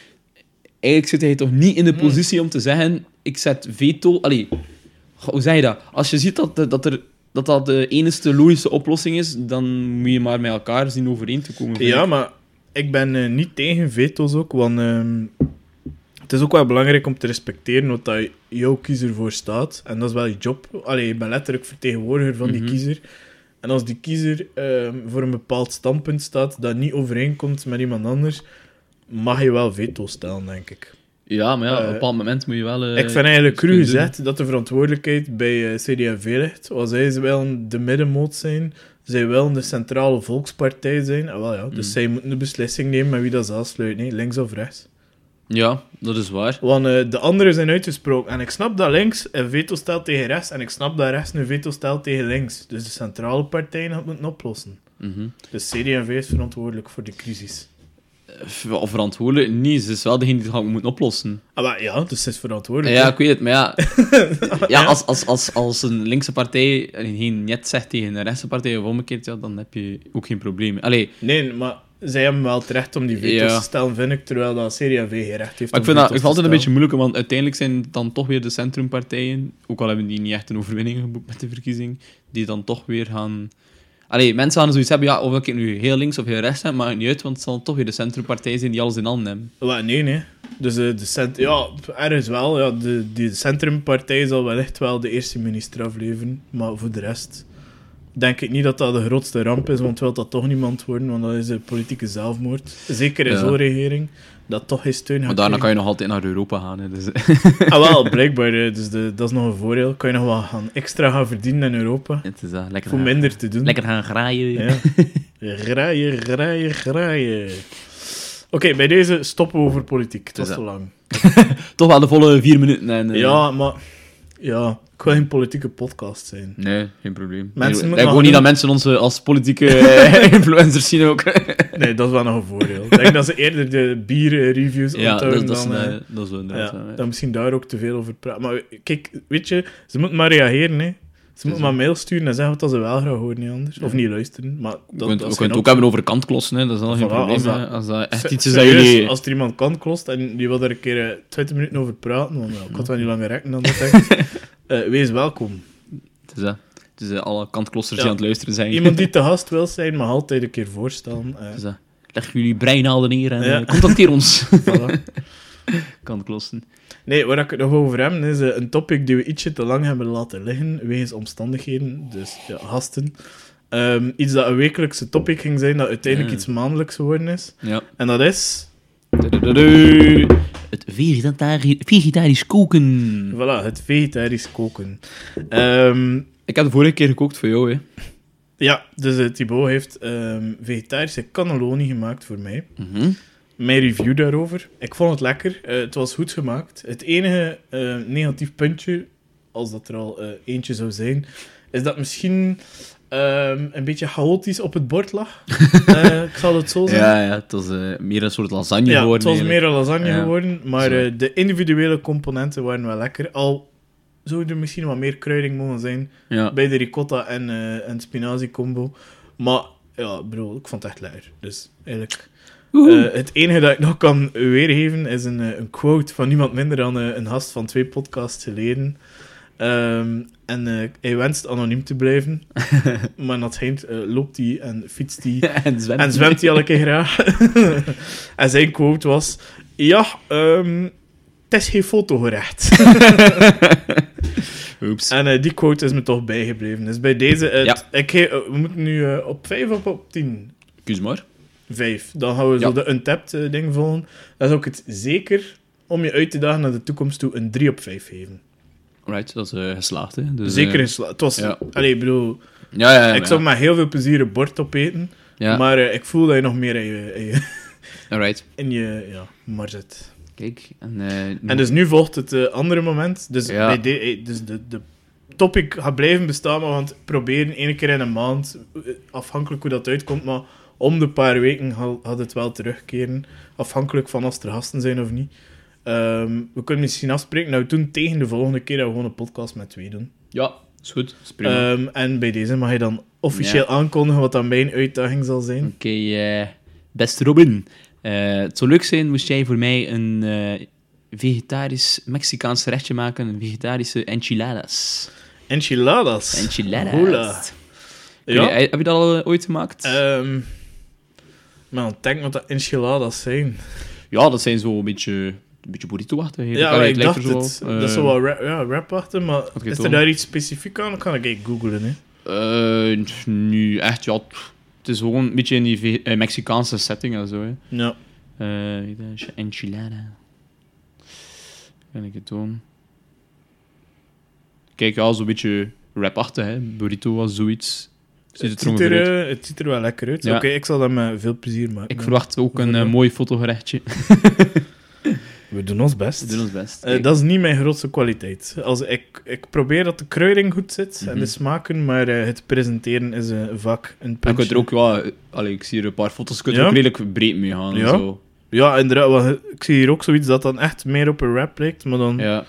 Eigenlijk zit hij toch niet in de Hmm. positie om te zeggen, ik zet veto... Allee, hoe zeg je dat? Als je ziet dat, dat, er, dat dat de enige logische oplossing is, dan moet je maar met elkaar zien overeen te komen. Ja, ik. maar ik ben eh, niet tegen veto's ook, want ehm, het is ook wel belangrijk om te respecteren wat dat jouw kiezer voor staat. En dat is wel je job. Allee, je bent letterlijk vertegenwoordiger van die Mhm. kiezer. En als die kiezer ehm, voor een bepaald standpunt staat dat niet overeenkomt met iemand anders, mag je wel veto stellen, denk ik. Ja, maar ja, op Eh, een bepaald moment moet je wel... eh, ik vind eigenlijk cru gezegd dat de verantwoordelijkheid bij eh, CD&V ligt. Want zij willen de middenmoot zijn, zij willen de centrale volkspartij zijn. Ah, wel ja, dus Mm. zij moeten de beslissing nemen met wie dat ze aansluiten, nee, links of rechts. Ja, dat is waar. Want eh, de anderen zijn uitgesproken. En ik snap dat links een veto stelt tegen rechts, en ik snap dat rechts een veto stelt tegen links. Dus de centrale partijen gaan het moeten oplossen. Dus CD&V is verantwoordelijk voor de crisis. Of verantwoordelijk? niet. ze is wel degene die het gaat moeten oplossen. Ah, maar ja, dus het is verantwoordelijk. Ja, ik weet het, maar ja... ja, als, als, als, als een linkse partij geen net zegt tegen een rechtse partij of omgekeerd, ja, dan heb je ook geen probleem. Allee, Nee, maar zij hebben wel het recht om die veto's Ja. te stellen, vind ik, terwijl dat CD&V geen recht heeft maar ik vind dat ik altijd een beetje moeilijk, want uiteindelijk zijn het dan toch weer de centrumpartijen, ook al hebben die niet echt een overwinning geboekt met de verkiezing, die dan toch weer gaan... Allee, mensen gaan zoiets hebben, ja, of ik nu heel links of heel rechts heb, maakt niet uit, want het zal toch weer de centrumpartij zijn die alles in handen hebben. Nee, nee. Dus eh, de cent ja, ergens wel. Ja, de, die centrumpartij zal wellicht wel de eerste minister afleveren. Maar voor de rest denk ik niet dat dat de grootste ramp is, want wil dat toch niemand worden, want dat is een politieke zelfmoord. Zeker in Ja. zo'n regering, dat toch geen steun Maar gaat daarna kan je nog altijd naar Europa gaan. Hè, dus, Ah, wel, blijkbaar. eh, Dus de, dat is nog een voordeel. Kan je nog wat gaan, extra gaan verdienen in Europa. het is dat. Lekker, Voor gaan, minder te doen. lekker gaan graaien. Ja. Graaien, graaien, graaien. Oké, bij deze stoppen we over politiek. Het was te lang. Toch wel de volle vier minuten. En, eh, Ja, maar... Ja, ik wil geen politieke podcast zijn. Nee, geen probleem. Mensen ik gewoon niet dat mensen ons eh, als politieke eh, influencers zien ook. Nee, dat is wel nog een voordeel. Ik denk dat ze eerder de bierreviews ja, dat, onthouden dat, is, dan... een, eh, dat is wel inderdaad. ja, ja, dan misschien daar ook te veel over praten. Maar kijk, weet je, ze moeten maar reageren, hè. Ze moeten maar mail sturen en zeggen wat ze wel graag horen, niet anders. Of niet luisteren. Maar We dat, kunnen dat we kunnen het ook hebben over kantklossen, hè. dat is al geen Voilà, probleem. als dat-. Als dat echt iets is dat jullie... Als er iemand kan klost en die wil daar een keer eh, 20 minuten over praten, want ik had wel niet langer rekken dan dat. Eh, wees welkom. Het is, dat. het is eh, alle kantklossers Ja. die aan het luisteren zijn. Iemand die te gast wil zijn, mag altijd een keer voorstellen. eh, Het is dat. Leg jullie breinaalden neer en Ja. eh, contacteer ons. voilà. Kantklossen. Nee, waar ik het nog over heb, is eh, een topic die we ietsje te lang hebben laten liggen, wegens omstandigheden, dus ja, gasten. Ehm, iets dat een wekelijkse topic ging zijn, dat uiteindelijk Ja. iets maandelijks geworden is. Ja. En dat is, Tudududu. Het vegetari- vegetarisch koken. voilà, het vegetarisch koken. Ehm, Ik heb de vorige keer gekookt voor jou, hè. ja, dus uh, Thibaut heeft ehm, vegetarische cannelloni gemaakt voor mij. Mhm. Mijn review daarover. Ik vond het lekker. Eh, het was goed gemaakt. Het enige eh, negatief puntje, als dat er al eh, eentje zou zijn, is dat misschien een beetje chaotisch op het bord lag. Ik zal het zo zeggen. Ja, ja, het was meer een soort lasagne Ja, geworden. het was eigenlijk. meer een lasagne Ja. geworden, maar de individuele componenten waren wel lekker. Al zou er misschien wat meer kruiding mogen zijn Ja. bij de ricotta en, en spinazie combo. Maar ja, bro, ik vond het echt lekker. Dus eigenlijk... Eh, het enige dat ik nog kan weergeven is een, eh, een quote van niemand minder dan eh, een gast van twee podcasts geleden. Ehm, en hij wenst anoniem te blijven, maar dat eh, loopt hij en fietst hij en zwemt. en zwemt hij elke keer graag. en zijn quote was: Ja, ehm, het is geen fotogerecht. Oeps. en die quote is me toch bijgebleven. Dus bij deze, Ja. ik, we moeten nu op 5 of op 10? Kies maar. Vijf. Dan gaan we zo Ja. de untapped eh, ding volgen. Dan zou ik het zeker, om je uit te dagen naar de toekomst toe, een 3 op 5 geven. Right, dat is eh, geslaagd, hè. Dus, zeker eh, in sla- Het was... ja. Allee, ik bedoel, Ja, ja, ja. ik zou met heel veel plezier een bord opeten. Maar eh, ik voel dat je nog meer in je, in je, Alright. in je ja, mar zit. Kijk, en... eh, En dus nu volgt het eh, andere moment. Dus, Ja. bij de, eh, dus de, de topic gaat blijven bestaan, maar we gaan het proberen één keer in een maand, eh, afhankelijk hoe dat uitkomt, maar om de paar weken gaat het wel terugkeren, afhankelijk van als er gasten zijn of niet. Ehm, we kunnen misschien afspreken, nou toen tegen de volgende keer dat we gewoon een podcast met twee doen. Ja, is goed. Dat is prima. Ehm, en bij deze mag je dan officieel aankondigen wat dan mijn uitdaging zal zijn. Oké, eh, beste Robin. Eh, het zou leuk zijn moest jij voor mij een eh, vegetarisch Mexicaans gerechtje maken. Een vegetarische enchiladas. Enchiladas. Enchiladas. Hola. Ja. heb je dat al ooit gemaakt? Ehm maar denk wat dat enchiladas zijn. ja, dat zijn zo een beetje, een beetje burrito-achtig. Ja, Allee, ik dacht het. dat is eh, zo wel rap, ja, rapachtig, maar is er daar iets specifiek aan? Dan kan ik even googlen. Hè. eh, nu, echt, ja. Het is gewoon een beetje in die eh, Mexicaanse setting en zo. Hè. Ja. Enchilada. Kan ik het doen? Kijk, ja, zo'n beetje rapachtig, hè. Burrito was zoiets. Ziet Het, het, ziet er er, eh, het ziet er wel lekker uit. Ja. Oké, ik zal dat met veel plezier maken. Ik verwacht ook een eh, mooi fotogerechtje. We doen ons best. We doen ons best. Eh, dat is niet mijn grootste kwaliteit. Als ik, ik probeer dat de kruiding goed zit en Mhm. de smaken, maar eh, het presenteren is vaak een En je puntje. kunt er ook, allee, ik zie hier een paar foto's, je kunt er Ja? ook redelijk breed mee gaan. en Ja? Zo. Ja, inderdaad. Ik zie hier ook zoiets dat dan echt meer op een rap lijkt, maar dan... Ja,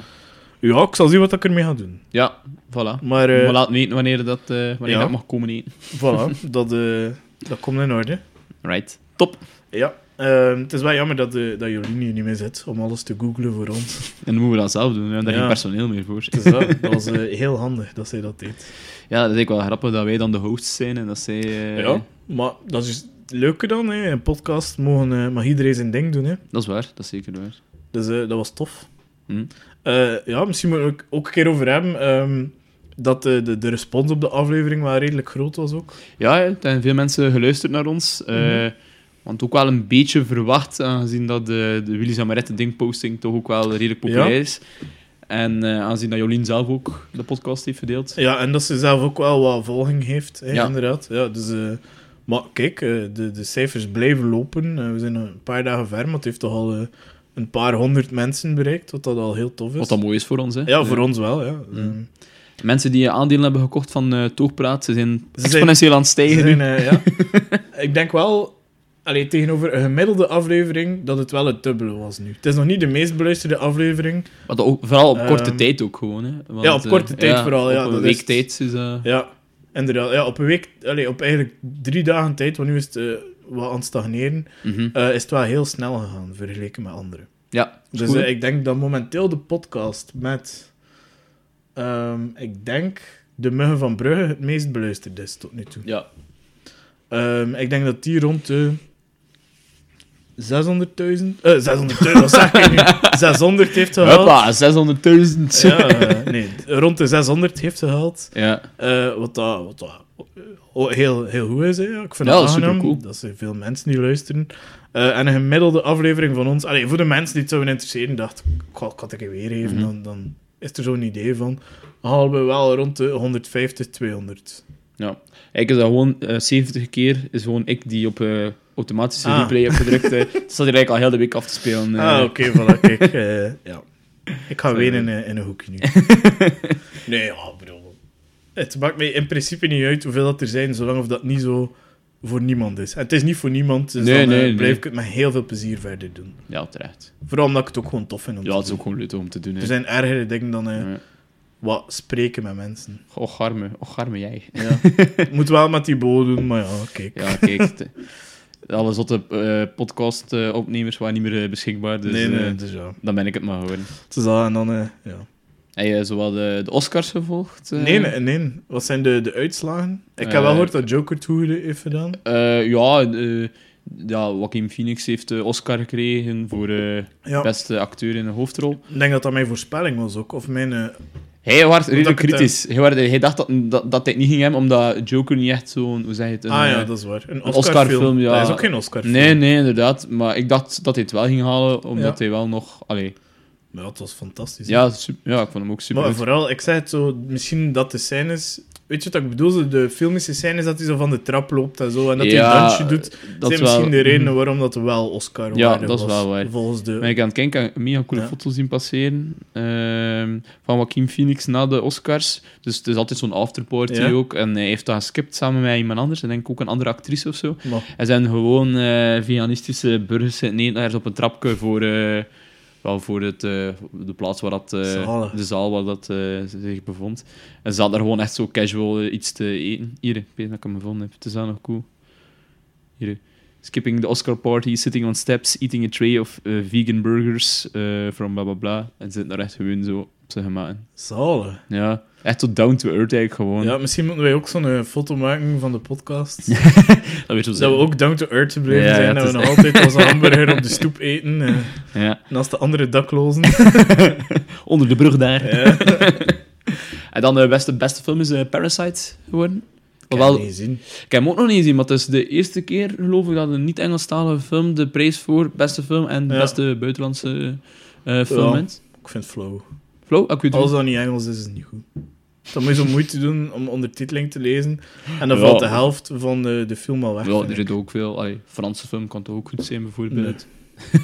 Ja. ik zal zien wat ik ermee ga doen. ja, voilà. Maar eh, Maar laat weten wanneer dat, eh, wanneer Ja. dat mag komen eten. voilà, dat, eh, dat komt in orde. Right. Top. Ja, ehm, het is wel jammer dat, eh dat Jolien hier niet meer zit om alles te googlen voor ons. En dan moeten we dat zelf doen. We hebben daar Ja. geen personeel meer voor. Dus dat, dat was heel handig dat zij dat deed. Ja, dat is eigenlijk wel grappig dat wij dan de hosts zijn en dat zij... Ja, maar dat is het leuke dan. Hè. Een podcast mogen, mag iedereen zijn ding doen. Hè. Dat is waar, dat is zeker waar. Dus dat was tof. Hm. Eh, ja, misschien moeten we ook, een keer over hebben ehm, dat de, de, de respons op de aflevering wel redelijk groot was ook. Ja, er zijn veel mensen geluisterd naar ons. eh, Mhm. want ook wel een beetje verwacht, aangezien dat de, de Willy's Amarette dingposting toch ook wel redelijk populair Ja. is. En eh, aangezien dat Jolien zelf ook de podcast heeft verdeeld. Ja, en dat ze zelf ook wel wat volging heeft, Ja. inderdaad. Ja, dus, eh, Maar kijk, eh, de, de cijfers blijven lopen. Eh, we zijn een paar dagen ver, maar het heeft toch al eh, een paar honderd mensen bereikt, wat dat al heel tof is. Wat dan mooi is voor ons, hè. Ja, voor ons wel, ja. Mm. Mensen die aandelen hebben gekocht van eh Toogpraat, ze zijn Ze zijn- exponentieel aan het stijgen. zijn, eh, ja. Ik denk wel, allee, tegenover een gemiddelde aflevering, dat het wel het dubbele was nu. Het is nog niet de meest beluisterde aflevering. Maar dat ook, vooral op korte Ehm, tijd ook gewoon, hè. Want, ja, op korte eh, tijd vooral, ja, Op een dat week is- tijd is dat... Ja, inderdaad. Ja, op een week, allee, op eigenlijk drie dagen tijd, want nu is het wat aan het stagneren, Mhm. eh, is het wel heel snel gegaan, vergeleken met anderen. Ja, Dus eh, ik denk dat momenteel de podcast met, ehm, ik denk, de Muggen van Brugge het meest beluisterd is tot nu toe. Ja. Ehm, ik denk dat die rond de 600.000, eh 600.000, wat zeg ik nu? 600 heeft gehaald. Hoppa, 600.000. Ja, eh, nee, rond de 600 heeft gehaald. Ja. Eh, wat dat, wat dat oh, heel, heel goed is. Hè. Ja, ik vind Ja, het dat aangenaam. supercool. Dat zijn veel mensen die luisteren. Eh, en een gemiddelde aflevering van ons... Allee, voor de mensen die het zouden interesseren, dacht ik, ik had het weer even, Mhm. dan, dan is er zo'n idee van. Halen we wel rond de 150, 200. Ja. Eigenlijk is dat gewoon eh, 70 keer is gewoon ik die op eh, automatische Ah. replay heb gedrukt. eh. Het staat hier eigenlijk al heel de week af te spelen. eh. Ah, oké, voilà, kijk. eh, ja. Ik ga weer in, een- in een hoekje nu. nee, ja, bedoel... Het maakt mij in principe niet uit hoeveel dat er zijn, zolang of dat niet zo voor niemand is. En het is niet voor niemand, dus Nee, dan eh, nee. blijf ik het met heel veel plezier verder doen. Ja, terecht. Vooral omdat ik het ook gewoon tof vind om Ja, te het is doen. ook gewoon leuk om te doen. hè. Er zijn ergere dingen dan eh, Ja. wat spreken met mensen. Och, arme, och, arme jij. Ja. Moet wel met die bo doen, maar ja, kijk. Ja, kijk. Alle zotte eh podcast-opnemers waren niet meer eh, beschikbaar, dus nee, nee, eh, dus ja. dan ben ik het maar geworden. Het is dat, en dan, eh, ja. Heb je zowel de, de Oscars gevolgd? eh? Nee, nee, nee. Wat zijn de, de uitslagen? Ik heb Eh, wel gehoord dat Joker toe heeft gedaan. Eh, ja, eh, ja, Joaquin Phoenix heeft de Oscar gekregen voor eh, Ja. beste acteur in een hoofdrol. Ik denk dat dat mijn voorspelling was ook. Of mijn... Hij was redelijk kritisch. Hij, dacht dat, dat, dat hij niet ging hebben, omdat Joker niet echt zo'n... Hoe zeg je het? een, ah ja, eh, dat is waar. Een Oscarfilm, ja. Dat is ook geen Oscar-film. Nee, nee, inderdaad. Maar ik dacht dat hij het wel ging halen, omdat Ja. hij wel nog... Allee, Maar het was fantastisch. ja, super, ja, ik vond hem ook super maar goed. vooral, ik zei het zo, misschien dat de scènes... Weet je wat ik bedoel? De filmische scènes dat hij zo van de trap loopt en zo, en dat hij een dansje doet, dat zijn is misschien wel- de redenen waarom dat wel Oscar Ja, dat is wel waar. Volgens de... Ben ik aan het kijken, mega coole Ja. foto's zien passeren ehm, van Joaquin Phoenix na de Oscars. Dus het is altijd zo'n afterparty Ja. ook. En hij heeft dat geskipt samen met iemand anders. En denk ik ook een andere actrice of zo. Maar, Er zijn gewoon veganistische burgers ergens op een trapje voor, eh, wel voor het, eh, de plaats waar dat, eh, de zaal waar dat eh, zich bevond. En ze hadden daar gewoon echt zo casual iets te eten. Hier, ik weet dat ik hem gevonden heb. Het is wel nog cool. Hier. Skipping the Oscar party, sitting on steps, eating a tray of vegan burgers from bla bla bla. En ze zitten daar echt gewoon zo op zijn gemaakt. zalig. Ja, echt tot down to earth eigenlijk gewoon. Ja, misschien moeten wij ook zo'n eh, foto maken van de podcast. Dat weet je dat we ook down to earth blijven Ja, zijn. ja, dat we nog altijd onze hamburger op de stoep eten. eh, Ja. naast de andere daklozen. Onder de brug daar. ja. En dan de beste, beste film is eh, Parasite geworden. Ik Wel, heb gezien. ik heb hem ook nog niet gezien, maar het is de eerste keer, geloof ik, dat een niet-Engelstalige film de prijs voor beste film en Ja. beste buitenlandse eh, film Ja. wint. Ik vind het flow. Flo, ik weet Als dat niet Engels is, is het niet goed. Dan moet je zo moeite doen om ondertiteling te lezen. En dan Ja. valt de helft van de, de film al weg. Ja, er zit ook veel. Allee, Franse film kan toch ook goed zijn, bijvoorbeeld.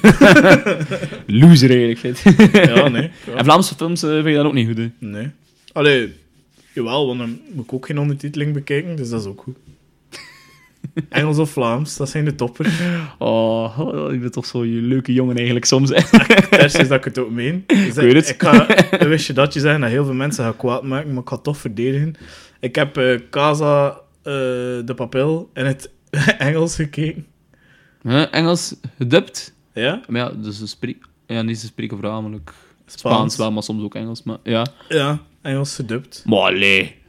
Loser eigenlijk. vind. Ja, nee. Ja. En Vlaamse films eh, vind je dat ook niet goed, hè? Nee. Allee, jawel, want dan moet ik ook geen ondertiteling bekijken, dus dat is ook goed. Engels of Vlaams, dat zijn de toppers. Oh, oh, ik ben toch zo'n leuke jongen eigenlijk soms. Ters is dat ik het ook meen. Dus weet het. Ik ga, wist je dat je zeggen dat heel veel mensen gaan kwaad maken, maar ik ga het toch verdedigen. Ik heb eh, Casa eh, de Papel in het Engels gekeken. Huh? Engels gedubt. Ja? Maar ja, dus ze spreken... Ja, niet ze spreken voornamelijk Spaans wel, maar soms ook Engels. Maar ja. Ja, Engels gedubt. Maar allee.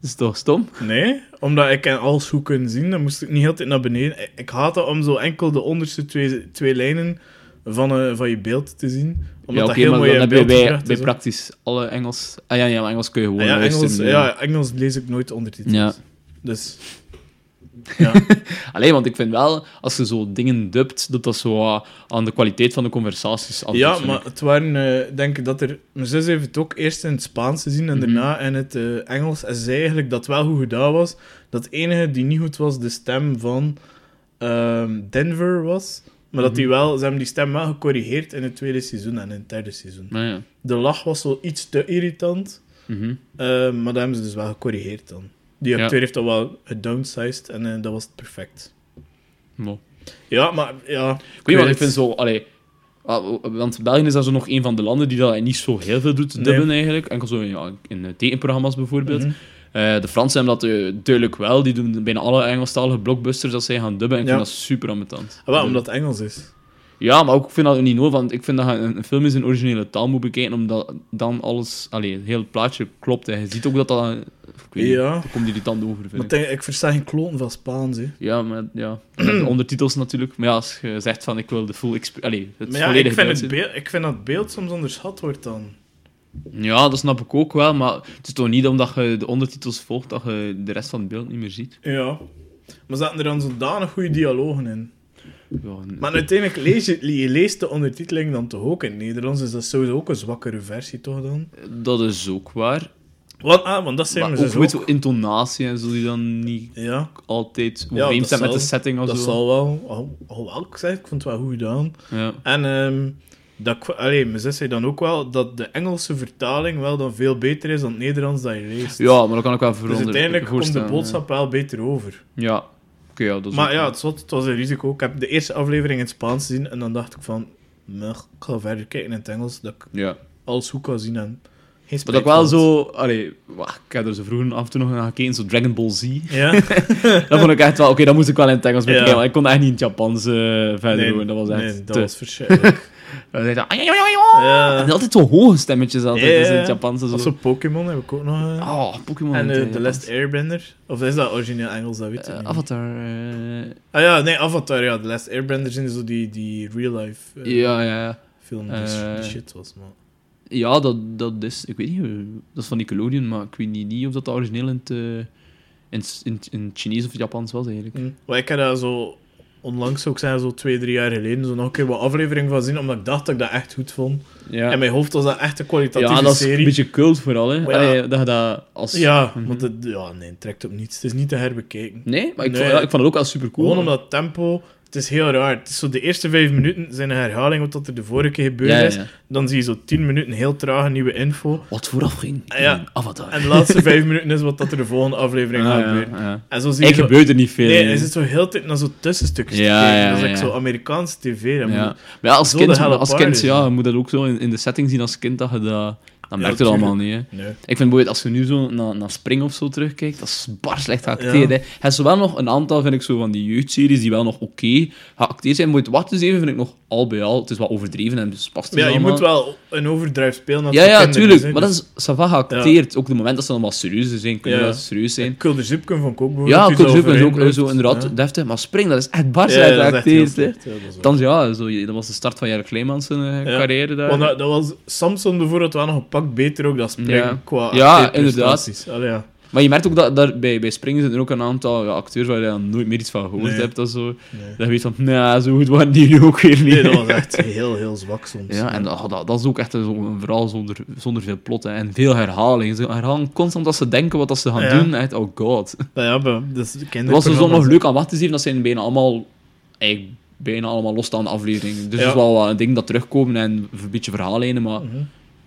Dat is toch stom? Nee, omdat ik alles goed kunnen zien, dan moest ik niet heel de tijd naar beneden. Ik, haat het om zo enkel de onderste twee, twee lijnen van, eh, van je beeld te zien. Omdat ja, dat heel mooi dan beeld bij, bij hè. praktisch alle Engels... Ah ja, ja, maar Engels kun je gewoon Ah ja. Engels, ja, Engels lees ik nooit ondertitels. Ja. Dus Ja. Alleen, want ik vind wel, als je zo dingen dubt, dat dat zo ah, aan de kwaliteit van de conversaties afdoet, Ja, maar ik. het waren, eh, denk ik dat er... Mijn zus heeft het ook eerst in het Spaans gezien en Mhm. daarna in het eh, Engels. En ze zei eigenlijk dat wel goed gedaan was. Dat het enige die niet goed was, de stem van ehm, Denver was. Maar dat die Mhm. wel... Ze hebben die stem wel gecorrigeerd in het tweede seizoen en in het derde seizoen. Maar ja. De lach was zo iets te irritant. Mhm. eh, maar dat hebben ze dus wel gecorrigeerd dan. Die acteur heeft dat wel gedownsized en eh, dat was perfect. Maar- Ja, maar ja... Ik weet weet ik vind zo... Allee, want België is dan zo nog een van de landen die dat niet zo heel veel doet, dubben eigenlijk. Enkel zo ja, in eh, tekenprogramma's bijvoorbeeld. Eh, de Fransen hebben dat duidelijk wel. Die doen bijna alle Engelstalige blockbusters dat zij gaan dubben. En ik Ja. vind dat super ambetant. Ah, wel, omdat het Engels is. Ja, maar ook, ik vind dat niet nodig, want ik vind dat je een, film in zijn originele taal moet bekijken, omdat dan alles, allee, het hele plaatje klopt. Hè. Je ziet ook dat dat, ik weet niet, Ja. daar komt irritant over, vind Maar ik. versta geen kloten van Spaans, hè. Ja, maar ja, de ondertitels natuurlijk. Maar ja, als je zegt van, ik wil de full exp- allee, het Maar ja, ik volledige vind, het beeld, ik vind dat het beeld soms onderschat wordt dan. Ja, dat snap ik ook wel, maar het is toch niet omdat je de ondertitels volgt dat je de rest van het beeld niet meer ziet. Ja. Maar zaten er dan zodanig goede dialogen in? Ja, Maar uiteindelijk lees je, je leest de ondertiteling dan toch ook in het Nederlands, dus dat is sowieso ook een zwakkere versie, toch dan? dat is ook waar. Want, ah, want dat zijn Maar we ook dus zo intonatie en zo die dan niet Ja, altijd dat zijn met de setting of dat zo. zal wel. Al, alhoewel, ik zeg, ik vond het wel goed gedaan. Ja. En ehm dat, allee, mijn zus zei dan ook wel dat de Engelse vertaling wel dan veel beter is dan het Nederlands dat je leest. ja, maar dat kan ik wel dus veranderen. uiteindelijk komt de boodschap wel beter over. Ja, oké, ja, dat is Maar ja, het, zot, het was een risico. Ik heb de eerste aflevering in het Spaans gezien en dan dacht ik van, "Meh, ik ga verder kijken in het Engels, dat ik Ja. alles goed kan zien en dat ik wel zo... Allee, wacht, ik heb er zo vroeger af en toe nog naar gekeken, zo Dragon Ball Z. had. Ja? dat vond ik echt wel... Oké, dat moest ik wel in het Engels Ja. bekijken, want ik kon echt niet in het Japans eh, verder doen. Dat was echt... nee, dat te- was verschrikkelijk. Ja. En altijd zo hoge stemmetjes altijd, Ja, ja, dus in het Japans. Dat Zo. zo Pokémon heb ik ook nog. Oh, Pokémon. en eh, The. Last Airbender. Of is dat origineel Engels? Dat weet ik niet. Avatar... Ah ja, nee, Avatar, ja. The Last Airbender zijn zo die, die real-life ja, ja, ja. film die, die shit was, man. Ja, dat, dat is... Ik weet niet, dat is van Nickelodeon, maar ik weet niet, niet of dat origineel in het... eh, in, het- in, het- in het Chinees of Japans was, eigenlijk. Maar ik heb daar zo onlangs, zou ik zeggen, zo twee, drie jaar geleden, zo nog een keer wat aflevering van zien, omdat ik dacht dat ik dat echt goed vond. Ja. In mijn hoofd was dat echt een kwalitatieve Ja, dat is serie. een beetje cult vooral, hè. Maar ja. Allee, dat je dat als... Ja, Mhm. want het, ja, nee, het trekt op niets. Het is niet te herbekijken. Nee, maar ik, Nee. Vond, ja, ik vond het ook wel super cool. Gewoon omdat tempo... Het is heel raar. Het is zo de eerste vijf minuten zijn een herhaling wat er de vorige keer gebeurd ja, is. ja. Dan zie je zo tien minuten heel trage nieuwe info. Wat vooraf ging Ah, ja. Avatar. En de laatste vijf minuten is wat dat er de volgende aflevering Ah, gaat gebeuren. En zo zie je zo... gebeurt er niet veel. Nee, hij zit zo heel tijd naar zo tussenstukjes te Ja, kijken. dat is zo Amerikaanse tv. Ja. Maar als kind, als kind ja, je moet dat ook zo in, in de setting zien als kind, dat je dat... Dan Ja, merkt dat allemaal niet, hè. Nee. Ik vind bijvoorbeeld, als je nu zo naar, naar Spring of zo terugkijkt, dat is bar slecht geacteerd, Ja. hè. Hij is wel nog een aantal, vind ik, zo van die jeugdseries die wel nog oké geacteerd zijn. Moet wachten eens even, vind ik nog al bij al. Het is wat overdreven en dus past Ja, je allemaal. moet wel een overdrijf spelen. als Ja, het ja, tuurlijk. Maar dat dus- is ça va geacteerd. Ook de moment dat ze allemaal serieus zijn, kunnen Ja. dat serieus zijn. Kulde Zipken vond ik ook bijvoorbeeld. Ja, zo Zuppen is ook eh, zo inderdaad Ja. deftig. Maar Spring, dat is echt bar Ja, slecht dat is geacteerd, ja, dat is. Dan, ja, zo, dat was de start van Kleimans zijn eh, Ja. carrière daar. Want dat, dat was Samson bijvoorbeeld wel nog een pak beter ook dan Spring Ja. qua Ja. Allee, ja. Maar je merkt ook dat daar, bij, bij Spring zitten er ook een aantal ja, acteurs waar je dan nooit meer iets van gehoord Nee. hebt. Dat, zo. Nee. dat je weet van, nou, zo goed waren die nu ook weer niet. nee, dat was echt heel, heel zwak soms. Ja, en dat, dat, dat is ook echt zo een verhaal zonder, zonder veel plot hè. en veel herhaling. Ze herhalen constant dat ze denken wat dat ze gaan Ja. doen. Echt, oh god. Maar ja, maar dat Het was er zo nog leuk aan wat te zien. Dat zijn bijna allemaal, eigenlijk bijna allemaal losstaande afleveringen. Dus het is wel een ding dat terugkomen en een beetje verhaallijnen. Maar Mhm.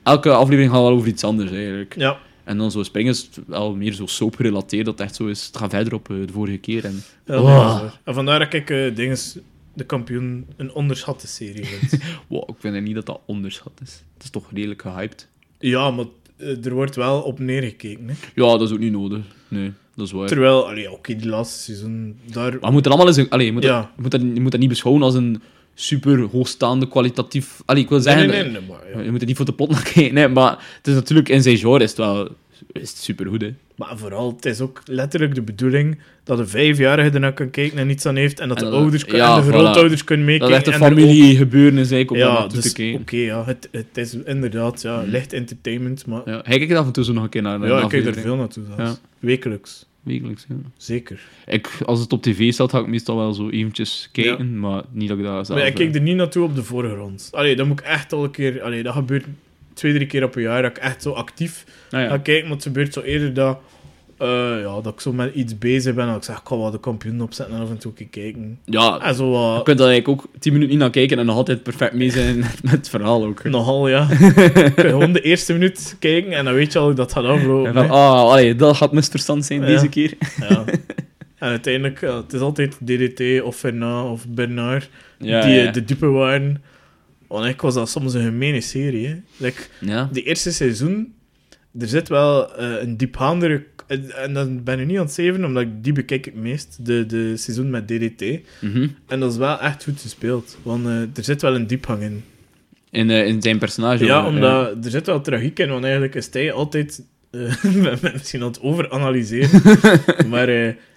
Elke aflevering gaat wel over iets anders eigenlijk. Ja, En dan zo springen is het wel meer zo soap gerelateerd. Dat het echt zo is. Het gaat verder op eh, de vorige keer. En, ja nee, Oh. En vandaar dat ik eh dinges, de kampioen een onderschatte serie vind. wow, ik vind niet dat dat onderschat is. Het is toch redelijk gehyped. ja, maar eh, er wordt wel op neergekeken. Hè. Ja, dat is ook niet nodig. Nee, dat is waar. Terwijl, allee, oké, die laatste seizoen, daar... Maar je moet er allemaal eens... een- Allee, je, moet Ja. dat, je, moet dat, je moet dat niet beschouwen als een super hoogstaande kwalitatief... Allee, ik wil zeggen... nee, nee, nee, maar, ja. Je moet er niet voor de plot naar kijken. Nee, maar het is natuurlijk in zijn genre is het wel is het supergoed, hè. Maar vooral, het is ook letterlijk de bedoeling dat de vijfjarige ernaar kan kijken en niets aan heeft, en dat En de dat- ouders ja, en de voilà. grootouders kunnen Dat meekijken. is echt een en er ook- familie gebeuren is eigenlijk om Ja, naartoe dus oké, ja, het, het is inderdaad ja, licht entertainment, maar ja, Ja, hij kijkt af en toe zo nog een keer naar, naar een ik kijk er veel naartoe zelfs. Ja. Wekelijks. Wekelijks. Ja. Zeker. Ik, als het op tv staat, ga ik meestal wel zo eventjes kijken, maar niet dat ik dat zelf... Maar ik eh, kijk er niet naartoe op de voorgrond. Allee, dat moet ik echt al een keer... Allee, dat gebeurt twee, drie keer op een jaar dat ik echt zo actief nou ja. ga kijken. Maar het gebeurt zo eerder dat... eh, ja, dat ik zo met iets bezig ben. Dat ik zeg, ik ga wel de kampioen opzetten en af en toe kijken. ja, En zo je wat... kunt er eigenlijk ook 10 minuten niet naar kijken en nog altijd perfect mee zijn met het verhaal ook. hè. Nogal, ja. Je gewoon de eerste minuut kijken en dan weet je al dat dat gaat aflopen. En van, ah, allee, dat gaat misverstand zijn Ja. deze keer. Ja. En uiteindelijk, het is altijd DDT of Fernand of Bernard Ja, die eh, ja. de dupe waren. Want ik was dat soms een gemene serie. Hè. Like, ja. de eerste seizoen, er zit wel eh, een diepgaandere... En dan ben ik niet aan het zeven, omdat ik die bekijk het meest, de, de seizoen met DDT. Mhm. En dat is wel echt goed gespeeld. Want eh, er zit wel een diepgang in. in, eh, in zijn personage. Ja, omdat er zit wel tragiek in, want eigenlijk is hij altijd... misschien aan het overanalyseren. maar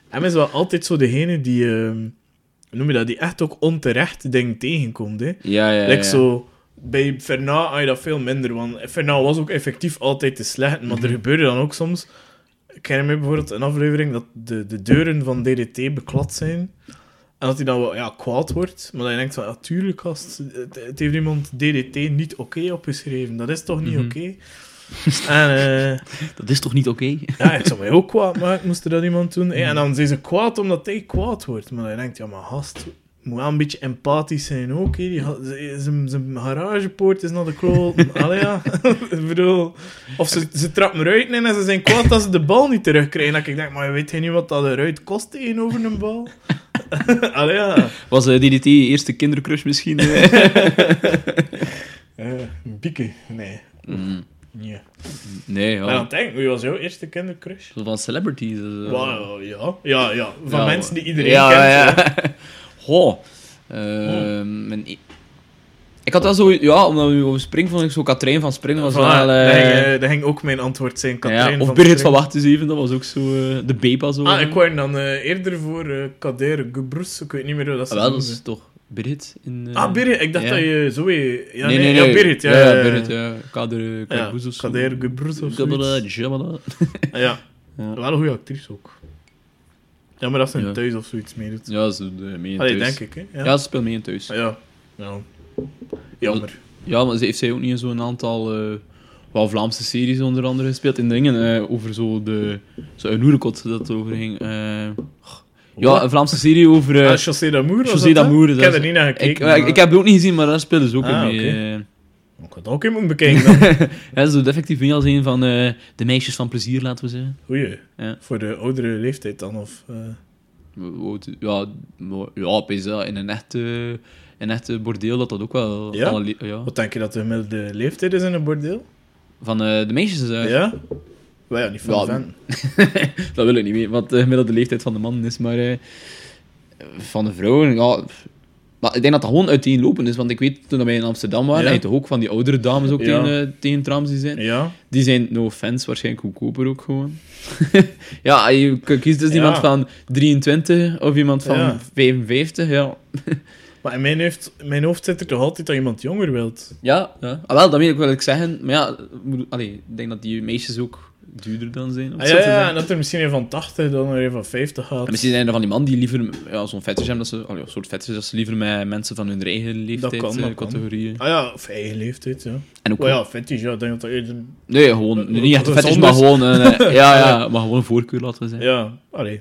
hem is wel altijd zo degene die... eh, hoe noem je dat? Die echt ook onterecht dingen tegenkomt. Hè. Ja, ja, ja. Like zo, bij Fernand had je dat veel minder, want Fernand was ook effectief altijd te slecht, maar Mhm. er gebeurde dan ook soms... Ik herinner me bijvoorbeeld een aflevering dat de, de deuren van DDT beklad zijn. En dat hij dan wel ja, kwaad wordt, maar dat je denkt van, ja, tuurlijk, gast, het, het heeft iemand DDT niet oké opgeschreven. Dat is toch niet Mhm. oké? En eh, Dat is toch niet oké? ja, ik zou mij ook kwaad maken, moest er dat iemand doen. hè. En dan zijn ze kwaad omdat hij kwaad wordt. Maar je denkt, ja, maar gast, moet wel een beetje empathisch zijn ook. Zijn garagepoort is naar de kloten. Allee, ja. ik bedoel... Of ze, ze trappen eruit in en ze zijn kwaad dat ze de bal niet terugkrijgen. Dat ik denk, maar weet je niet wat dat eruit kost tegenover een bal? Allee, ja. Was eh, DDT je eerste kindercrush misschien? eh? Eh, Bieke? Nee. Mm, nee. nee, ja. dan denk ik, wie was jouw eerste kindercrush? Van celebrities. eh. Wauw, ja. Ja, ja. Van Ja, mensen die iedereen ja, kent. Goh. Ehm, mijn e- Ik had wel zo... Ja, omdat we over Spring vond ik zo Katrijn van Spring was Voilà, wel... eh, dat, ging, eh, dat ging ook mijn antwoord zijn. Katrijn ja, of van Birgit van Wacht eens even, dat was ook zo... eh, de Bepa zo. Ah, ik wou dan eerder voor Kader Gebroes. Ik weet niet meer hoe dat Ah, ze wel, dat is toch Birgit in... Ah, Birgit. Ik dacht ja. dat je zo... Ja, nee, nee, nee, ja, nee. Birgit. Ja, ja, ja, ja, ja. Birgit, ja. Kader, Kader of zo. Kader Gebroes of. Ah, Ja, Ja. wel een goede actrice ook. Ja, maar dat ze Ja. thuis of zoiets meedoet. Ja, ze doet mee in Allee, thuis. denk ik, hè. Ja. ze speelt mee in thuis. Ah, ja. ja. Jammer. Ja, maar ze heeft zij ook niet in zo'n aantal eh, wel Vlaamse series onder andere gespeeld. In dingen eh, over zo de... Zo een Oerekot dat het over ging. Eh, ja, een Vlaamse serie over... eh, Ah, José Damour was José dat, hè? Damour, Ik dat heb is- er niet naar ik, gekeken. ik, maar- heb het ook niet gezien, maar daar speelde ze ook Ah, in mee. oké. eh. Ik had ook bekijken dan. ja, ze doet effectief mee als een van eh, de meisjes van plezier, laten we zeggen. Goeie. Ja. Voor de oudere leeftijd dan, of... eh, Ja, ja, ja, in een echte, een echte bordeel dat dat ook wel... Ja? alle le- ja. Wat denk je dat de gemiddelde leeftijd is in een bordeel? Van eh, de meisjes. Ja? Wel ja, niet van Ja, dat wil ik niet weten, wat de gemiddelde leeftijd van de man is, maar van de vrouwen, ja... Maar ik denk dat dat gewoon uiteenlopend is, want ik weet, toen wij in Amsterdam waren, Ja. had je toch ook van die oudere dames ook Ja. tegen, eh, tegen trams die zijn. Ja? Die zijn, no offense, waarschijnlijk goedkoper ook gewoon. ja, je kiest dus iemand van 23 of iemand van Ja. 55, ja. Maar in mijn hoofd, in mijn hoofd zit er toch altijd dat iemand jonger wilt. Ja, ja. Ah, wel, dat wil ik wel ik zeggen. Maar ja, allee, ik denk dat die meisjes ook duurder dan zijn. Ah, ja, ja, en dat er misschien een van 80 dan er een van 50 gaat. En misschien zijn er van die man die liever ja, zo'n fetish hebben, dat ze, soort fetish, dat ze liever met mensen van hun eigen leeftijd, kan, dat eh, kan. categorieën. Ah ja, of eigen leeftijd, ja. En ook Maar ja, fetish, ja, ik denk dat dat eerder... Nee, gewoon, niet echt fetish, maar gewoon een, eh, ja, ja, maar gewoon een voorkeur, laten we zeggen. Ja, allee.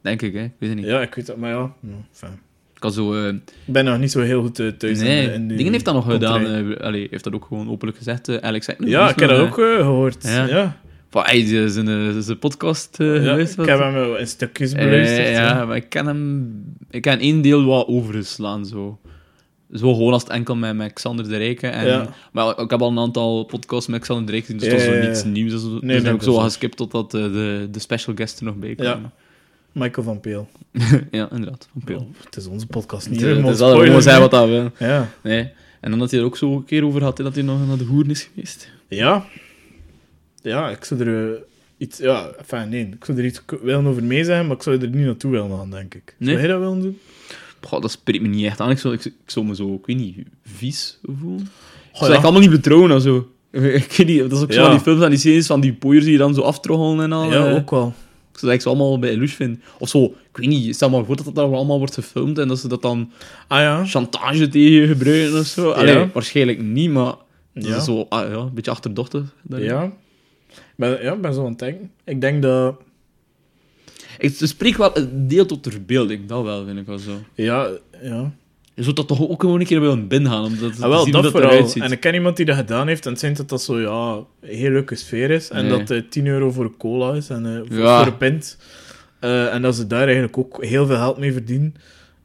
Denk ik, hè. Ik weet het niet. Ja, ik weet dat, maar ja. ja fijn. Ik kan zo... eh, Ik ben nog niet zo heel goed thuis in nee, de- in die Dingen heeft dat nog gedaan. eh, allee, heeft dat ook gewoon openlijk gezegd. eh, Alex. Ja, ik heb dat ook eh, gehoord. Ja. Ja. Van, hij is zijn, eh, zijn podcast Ja, geweest. ik heb hem wel in stukjes Eh, beluisterd. ja, ja. maar ik ken hem... Ik ken één deel wat overgeslaan, zo. Zo gewoon als het enkel met, met Xander de Rijke. En, Ja. Maar ik heb al een aantal podcasts met Xander de Rijke gezien, dus Ja, dat is zo niets nieuws. Dus, dus nee, ik zo geskipt totdat eh, de, de special guest er nog bij kwam. Michael van Peel. ja, inderdaad. Van Peel. Oh, het is onze podcast niet. het is gewoon zijn wat dat wil. Ja. Nee. En dan dat hij er ook zo een keer over had, hè, dat hij nog naar de hoeren is geweest. Ja. Ja, ik zou er eh, iets... Ja, enfin, nee. Ik zou er iets willen over mee zeggen, maar ik zou er niet naartoe willen gaan, denk ik. Nee? Zou jij dat willen doen? Goh, dat spreekt me niet echt aan. Ik zou, ik, ik zou me zo, ik weet niet, vies voelen. Ik zou ja. ik allemaal niet betrouwen of zo. Ik weet niet, dat is ook zo Ja. die films en die series van die pooiers die je dan zo aftroggelen en al. Ja, eh. ook wel. Ik zou ik ze allemaal bij Lush vinden. Of zo, ik weet niet, stel maar voor dat dat allemaal wordt gefilmd en dat ze dat dan Ah ja. chantage tegen je gebruiken of zo. Allee, waarschijnlijk niet, maar dat Ja. is zo ah, ja, een beetje achterdochtig. daarin. Ja. Ben, ja, ik ben zo aan het denken. Ik denk dat... Ik het spreekt wel een deel tot de verbeelding, dat wel, vind ik wel zo. Ja, ja. Je zou dat toch ook gewoon een keer willen binnengaan, om dat, te Ah, wel, zien dat, dat vooral. eruit ziet. En ik ken iemand die dat gedaan heeft en het zijn dat dat zo, ja, een heel leuke sfeer is. En Nee. dat eh 10 euro voor een cola is en eh, voor, Ja. voor een pint. Eh, en dat ze daar eigenlijk ook heel veel geld mee verdienen.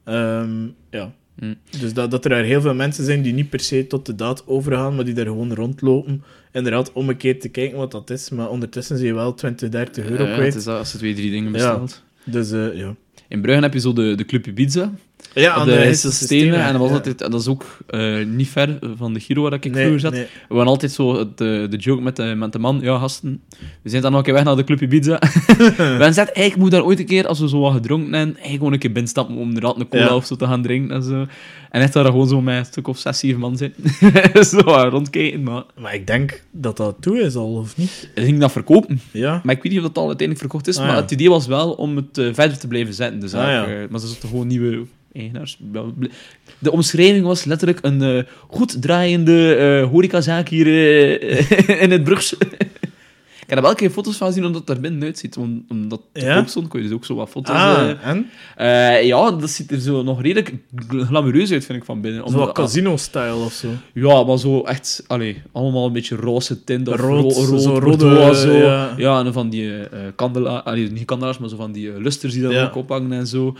Ehm, ja. Hm. Dus dat, dat er daar heel veel mensen zijn die niet per se tot de daad overgaan, maar die daar gewoon rondlopen. Inderdaad, om een keer te kijken wat dat is. Maar ondertussen zie je wel 20, 30 euro Ja, kwijt. het is dat, als je twee, drie dingen Ja. bestelt. Dus eh, ja. In Brugge heb je zo de, de Club Ibiza. Ja, op de Heisse Stenen. En dat, was ja. altijd, en dat is ook eh, niet ver van de Giro waar ik Nee, vroeger zat. nee. We hadden altijd zo eh, de joke met de, met de man. Ja, gasten, we zijn dan nog een keer weg naar de Club Ibiza. we zeiden, eigenlijk moet daar ooit een keer, als we zo wat gedronken hebben, eigenlijk gewoon een keer binnenstappen om inderdaad een cola Ja. of zo te gaan drinken en zo. En echt daar gewoon zo met een stuk of zes, zeven man zitten. zo rondkijken, maar... Maar ik denk dat dat toe is al, of niet? Hij ging dat verkopen. Ja. Maar ik weet niet of dat al uiteindelijk verkocht is. Ah, maar het idee was wel om het eh, verder te blijven zetten. De zaak. Ah. Eh, maar ze zochten gewoon nieuwe De omschrijving was letterlijk een eh, goed draaiende eh horecazaak hier eh, in het Brugse. Ik heb er wel keer foto's van zien hoe dat er binnen uitziet. Om- Omdat het Ja? koop stond, kon je dus ook zo wat foto's... Ah, eh, en? eh, ja, dat ziet er zo nog redelijk glamoureus uit, vind ik, van binnen. Omdat- casino-style of zo. ja, maar zo echt, allee, allemaal een beetje roze tint. Of Rood, ro- rood, zo bordeaux, rode, zo. ja. Ja. en van die eh kandelaars, allee, niet kandelaars, maar zo van die lusters die daar Ja. ook ophangen en zo.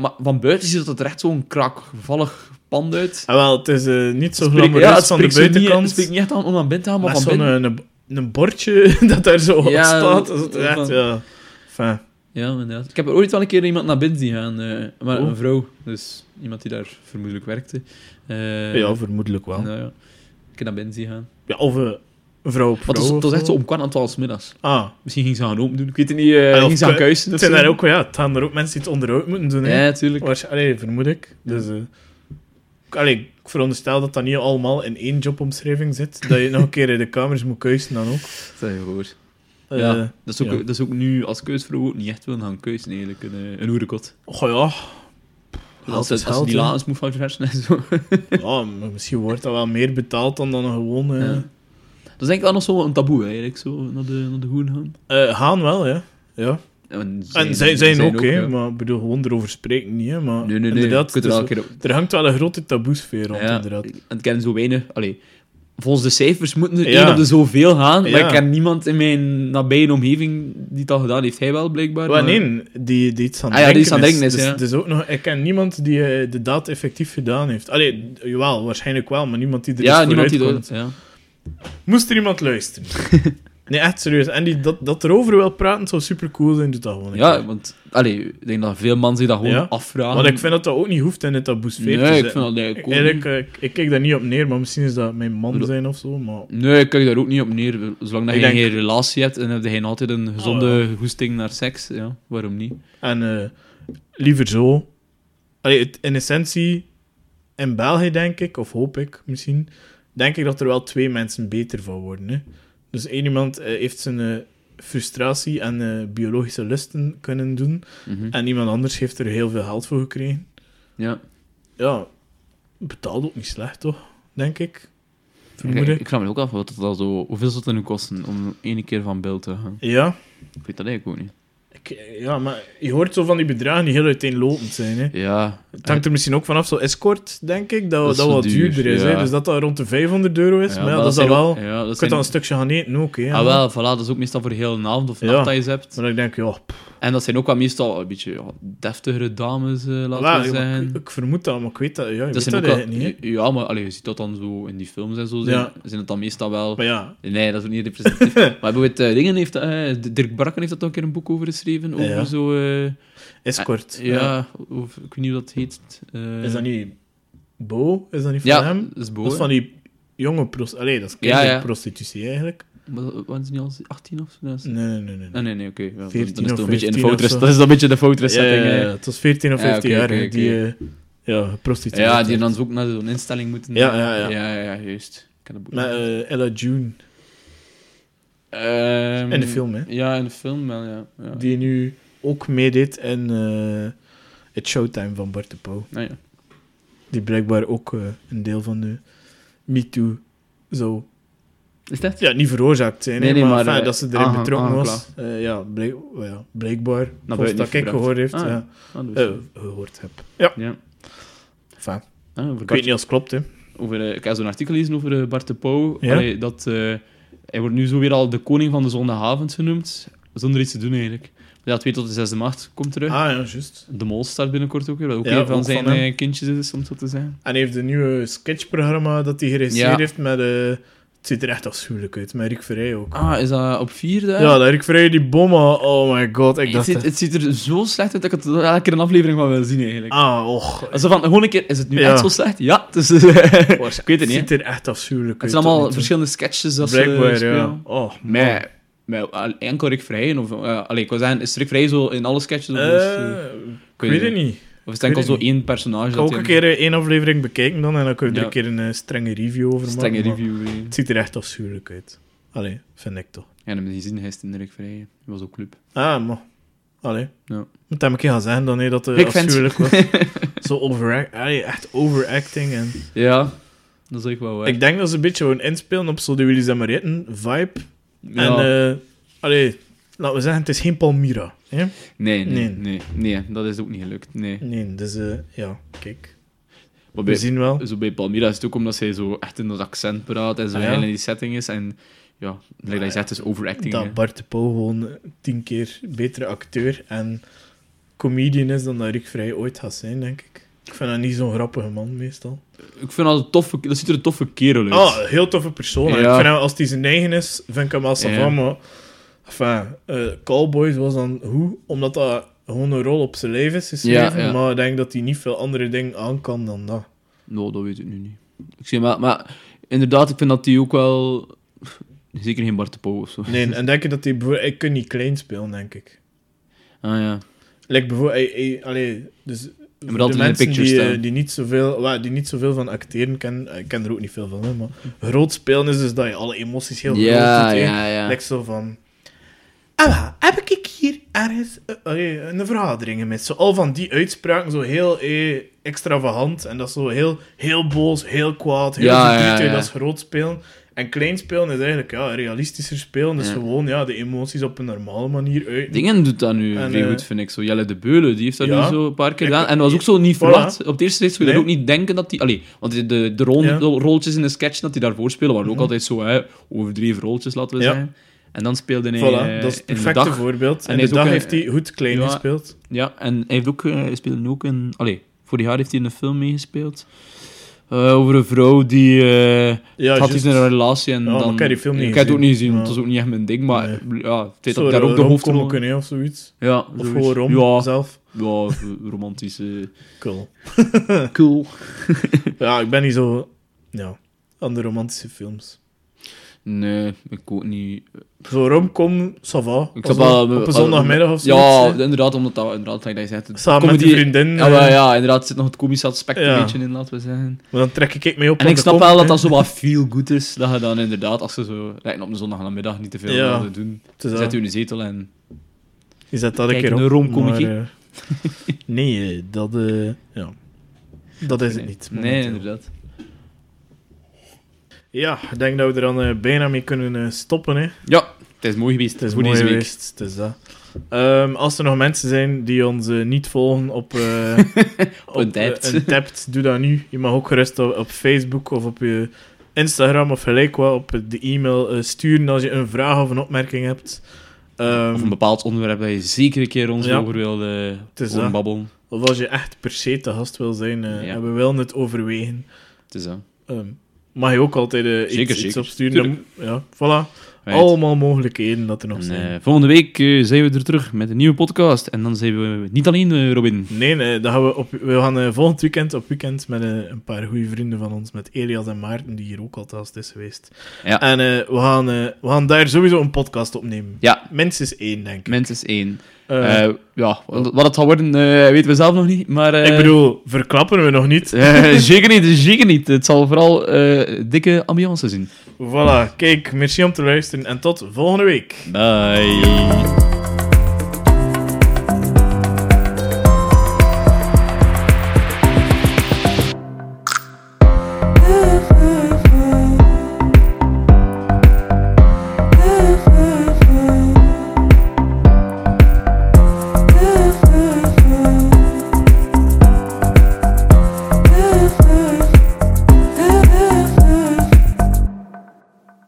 Maar van buiten ziet het er echt zo'n krakvallig pand uit. Ah, wel, het is niet zo glamoureus het van de niet- buitenkant. Het spreekt niet echt aan om aan binnen te gaan, maar maar van binnen... een, een, bordje dat daar zo op Ja, staat. Dat is het echt, van- ja. Enfin, Ja, inderdaad. Ik heb er ooit wel een keer iemand naar binnen zien gaan, eh, maar Oh. een vrouw. Dus iemand die daar vermoedelijk werkte. Eh, ja, vermoedelijk wel. nou ja. Ik heb naar binnen zien gaan. Ja, of een vrouw op vrouw het was echt zo om kwart aan twaalf middags. Ah, Misschien ging ze gaan open doen. Ik weet het niet. of ging ze gaan ku- kuisen of zijn zo. daar ook, ja, het gaan er ook mensen die het onderhoud moeten doen. hè. Ja, natuurlijk. Waarsch- allee, vermoed ik. Dus, allee, ik veronderstel dat dat niet allemaal in één jobomschrijving zit. Dat je nog een keer in de kamers moet kuisen dan ook. Stel je voor. Eh, ja, dat is, ook, ja. dat is ook nu als keusvrouw ook niet echt willen gaan kuisen, eigenlijk. Een, eh, een oerekot. Och ja. Als, het, als laat is, moet van versen en zo. Ja, maar misschien wordt dat wel meer betaald dan dan een gewone... Ja. Dat is denk ik wel nog zo een taboe, eigenlijk, zo naar de, naar de hoen gaan. eh, gaan wel, ja. ja. En En zij zijn ook, hè. ja. Maar ik bedoel, gewoon erover spreken niet, hè. Maar Nee, nee, nee. inderdaad, er keer op- er hangt wel een grote taboesfeer rond, Ja, inderdaad. en ik ken zo weinig... Allee, volgens de cijfers moeten er Ja. één op de zoveel gaan, maar Ja. ik ken niemand in mijn nabije omgeving die al gedaan heeft. Hij wel, blijkbaar. Maar nee, die, die iets aan Ah ja, die iets aan drinken is, dus, dus ook nog, ik ken niemand die eh, de daad effectief gedaan heeft. Allee, jawel, waarschijnlijk wel, maar niemand die er Ja, niemand die dat... komt. Ja. Moest er iemand luisteren? nee, echt serieus. En die dat, dat erover wil praten, zou super cool zijn, doe dat gewoon. Ja, keer. want allee, ik denk dat veel mannen zich dat gewoon Ja. afvragen. Want ik vind dat dat ook niet hoeft in het taboesfeer te Nee, ik vind dat eigenlijk ook Eigenlijk, eh, ik, ik kijk daar niet op neer, maar misschien is dat mijn man zijn of zo. Maar Nee, ik kijk daar ook niet op neer. Zolang dat Ik je denk- geen relatie hebt en heb je altijd een gezonde goesting naar seks, ja, waarom niet? En eh, liever zo. Allee, het- in essentie, in België denk ik, of hoop ik misschien, denk ik dat er wel twee mensen beter van worden. Hè. Dus één iemand eh, heeft zijn eh, frustratie en eh, biologische lusten kunnen doen, Mhm. en iemand anders heeft er heel veel geld voor gekregen. Ja. Ja, betaalt ook niet slecht, toch? Denk ik. Ik, vraag me ook af wat dat zo, hoeveel zou het nu kosten om één keer van beeld te gaan. Ja. Ik weet dat eigenlijk ook niet. Ik- ja, maar je hoort zo van die bedragen die heel uiteenlopend zijn. Hè. Ja, Het hangt er misschien ook vanaf, zo escort, denk ik, dat Dat wat duur, duurder is. ja. Hè? Dus dat dat rond de 500 euro is. ja, maar ja, dat is ook- wel... Ja, dat Je kunt dan een stukje gaan eten ook, hè. ah, wel, voilà, dat is ook meestal voor heel avond of nacht dat je hebt. Maar dan denk ik, ja... pff, En dat zijn ook wel meestal een beetje deftigere dames, eh, laten we zeggen. ik, ik vermoed dat, maar ik weet dat... Ja, je Dat weet zijn dat wel, niet, hè. ja, maar allee, je ziet dat dan zo in die films en zo. Zijn, Ja. zijn het dan meestal wel. Nee, dat is ook niet representatief. maar bijvoorbeeld, eh, dingen heeft, eh, Dirk Brakken heeft dat ook een keer een boek over geschreven. Over Ja. zo. eh, escort. ja, of, ik weet niet hoe dat heet. eh, Is dat niet... Bo? Is dat niet van Ja, hem? dat is Bo. Dat is van die jonge prostitutie. Dat is kinderprostitutie eigenlijk. Waren ze niet al 18 of zo? Nee, Nee, nee, nee. nee. Ah, nee, nee, oké. Ja, dan- 14 dan is een beetje in de 15 of foutrest. zo. Dat is een beetje de Ja, foutrestsetting. ja, Ja, het was 14 of Ja, 15 oké, jaar hè, die eh, ja, geprostitueerd ja, die dan zo ook naar zo'n instelling moeten. Ja, ja, ja. Ja, ja, juist. Ik ken dat boek Met eh, Ella June. Ehm, In de film, hè? Ja, in de film wel, ja. ja. Die nu ook meedeed in eh, het Showtime van Bart de Pauw. Ah, ja. Die blijkbaar ook eh, een deel van de MeToo zou... Is dat? Ja, niet veroorzaakt zijn, Nee, nee, maar, eh, dat ze erin aange- betrokken was. aangeklaagd. Eh, ja, blijk, ja, blijkbaar. Volgens buiten dat ik gehoord heeft. Ah, ja. Ah, Eh, gehoord heb. Ja, ja. enfin, Ah, ik weet niet als het klopt, hè. over, ik heb zo'n artikel gelezen over Bart de Pauw. Ja? Allee, dat, hij wordt nu zo weer al de koning van de zondagavond genoemd. Zonder iets te doen, eigenlijk. Ja, 2 tot de 6 maart komt terug. Ah, ja, juist. De Mol start binnenkort ook weer. Wat ook Ja, een van ook zijn van eh, kindjes is, om zo te zeggen. En hij heeft een nieuwe sketchprogramma dat hij geregisseerd Ja. heeft met... eh, het ziet er echt afschuwelijk uit, met Rick Verrij ook. Ah, is dat op 4? Ja, dat Rick Verrij, die bomma, oh my god, ik het, dacht... ziet, het ziet er zo slecht uit dat ik het elke keer een aflevering van wil zien, eigenlijk. Ah, och. Zo van, gewoon een keer, is het nu Ja. echt zo slecht? Ja, het is, ik weet het Het niet. ziet hè. er echt afschuwelijk Het uit. zijn allemaal verschillende sketches dat ze Blijkbaar, spelen. ja. Oh, man. Met, enkel Rick Vrijen? Of, uh, allee, ik wil zeggen, is Rick Vrijen zo in alle sketches? Of, Eh, eh, ik weet het niet. Of is het enkel zo één personage? Ik ga dat ook hij een keer één aflevering bekijken dan en dan kun je er Ja. een keer een eh, strenge review over maken. strenge maar review eh. Het ziet er echt afschuwelijk uit. Allee, vind ik toch. Ja, heb je gezien, hij is in Rick. Dat was ook club. Ah, maar... Allee. Ja. Moet hem een keer gaan zeggen dan, nee, dat het Ik afschuwelijk was. Zo overact... Allee, echt overacting en... Ja, dat is echt wel waar. Ik denk dat ze een beetje gewoon inspelen op zo de Willy Zamarietten vibe. Ja. En, eh allee, laten we zeggen, het is geen Palmyra. Hè? nee, nee, nee. nee, nee, dat is ook niet gelukt. Nee. Nee, dus eh, ja, kijk. Maar We bij, zien wel. zo bij Palmyra is het ook omdat zij zo echt in dat accent praat en zo Ah, ja. heel in die setting is. En ja, dat je zegt, het is overacting. hè. Dat Bart de Pauw gewoon tien keer betere acteur en comedian is dan dat Rick Vrij ooit gaat zijn, denk ik. Ik vind dat niet zo'n grappige man, meestal. Ik vind dat een toffe, dat ziet er een toffe kerel uit. Ah, heel toffe persoon. hè. Ja. Ik vind hem, als hij zijn eigen is, vind ik hem wel savant, Ja. Enfin, eh, Cowboys was dan hoe? Omdat dat gewoon een rol op zijn lijf is geschreven, Ja, ja. maar ik denk dat hij niet veel andere dingen aan kan dan dat. Nou, dat weet ik nu niet. Ik zeg maar, maar inderdaad, ik vind dat hij ook wel... Zeker geen Bart de Pauw of zo. Nee, en denk je dat hij... bijvoorbeeld- Hij kan niet klein spelen, denk ik. Ah ja. Like bijvoorbeeld... Hij, hij, allee, dus... de mensen die, eh, die, niet zoveel, wel, die niet zoveel van acteren kennen... Ik ken er ook niet veel van, hè, maar... Groot spelen is dus dat je alle emoties heel Ja, groot doet. hè. ja, ja. Like zo van... Ah, heb ik hier ergens eh, een vergadering met zo al van die uitspraken zo heel eh, extravagant en dat is zo heel, heel boos, heel kwaad, heel Ja, verdrietig, ja, dat is groot spelen. En klein spelen is eigenlijk ja, realistischer spelen, dus gewoon ja, de emoties op een normale manier uit. Dingen doet dat nu En, eh, goed, vind ik. Zo Jelle de Beulen, die heeft dat nu zo een paar keer gedaan. En dat was ook zo niet Voilà. verwacht. Op het eerste zicht zou je Nee. ook niet denken dat die... Allee, want de, de, de rol, de in de sketch dat die daarvoor spelen, waren ook Mhm. altijd zo hè, overdreven rolletjes, laten we zeggen. En dan speelde hij Voilà, eh, dat is het in de perfecte voorbeeld. En En de dag een- heeft hij goed klein Ja. gespeeld. Ja, en hij, heeft ook, eh, hij speelde nu ook in... Allee, vorig jaar heeft hij in een film meegespeeld. Eh, over een vrouw die... eh, Ja, had iets in een relatie en Ja, dan... ik heb die film niet Ik heb het ook niet gezien. want Ja. dat is ook niet echt mijn ding. Maar Nee. ja, het feit dat daar ook de hoofdrol... romcomic, hè, of zoiets. Ja, Of zoiets. gewoon rom Ja, zelf. ja, romantische... Cool. Cool. Ja, ik ben niet zo... Ja, aan de romantische films. Nee, ik ook niet. Zo romcom, ça va. Ik wel- op een zondagmiddag of zo. Ja, inderdaad, omdat dat, inderdaad, dat je zegt, het Samen met comedy- die vriendin. Ja, eh, maar ja, inderdaad, zit nog het komische aspect Ja. een beetje in, laten we zeggen. Maar dan trek ik mee op En aan ik de snap wel dat hè. dat zo wat feel good is, dat je dan inderdaad, als je zo, lijkt op een zondagnamiddag niet te veel Ja. wilde doen, Het is zet dat. je in de zetel en... Je zet dat een Kijk, keer op. een romcomic, maar, eh, nee, eh, dat... eh, ja. Dat is het niet. Nee, momenteel. inderdaad. Ja, ik denk dat we er dan eh, bijna mee kunnen eh, stoppen. Hè. Ja, het is mooi geweest Het is mooi geweest. Het is dat. Ehm, als er nog mensen zijn die ons eh, niet volgen op, op Untappd, doe dat nu. Je mag ook gerust op, op Facebook of op je Instagram of gelijk wat op de e-mail sturen als je een vraag of een opmerking hebt. Ehm, Of een bepaald onderwerp dat je zeker een keer ons Ja. over wil dat. babbelen. of als je echt per se te gast wil zijn Ja. en we willen het overwegen, Het is ehm, mag je ook altijd eh, iets, Zeker, iets zeker. opsturen. Dan- ja, voilà. Right. Allemaal mogelijkheden dat er nog En, zijn. eh, volgende week eh, zijn we er terug met een nieuwe podcast. En dan zijn we niet alleen, Robin. Nee, nee dat gaan we, op, we gaan volgend weekend op weekend met een paar goede vrienden van ons, met Elias en Maarten, die hier ook al thuis is geweest. Ja. En we, gaan, we gaan daar sowieso een podcast opnemen. Ja, Minstens één, denk ik. Mens is één. Eh, Eh, ja, wat het gaat worden, eh, weten we zelf nog niet. Maar, ik bedoel, verklappen we nog niet. zeker niet, zeker niet. Het zal vooral dikke ambiance zijn. Voilà, kijk, merci om te luisteren en tot volgende week. Bye.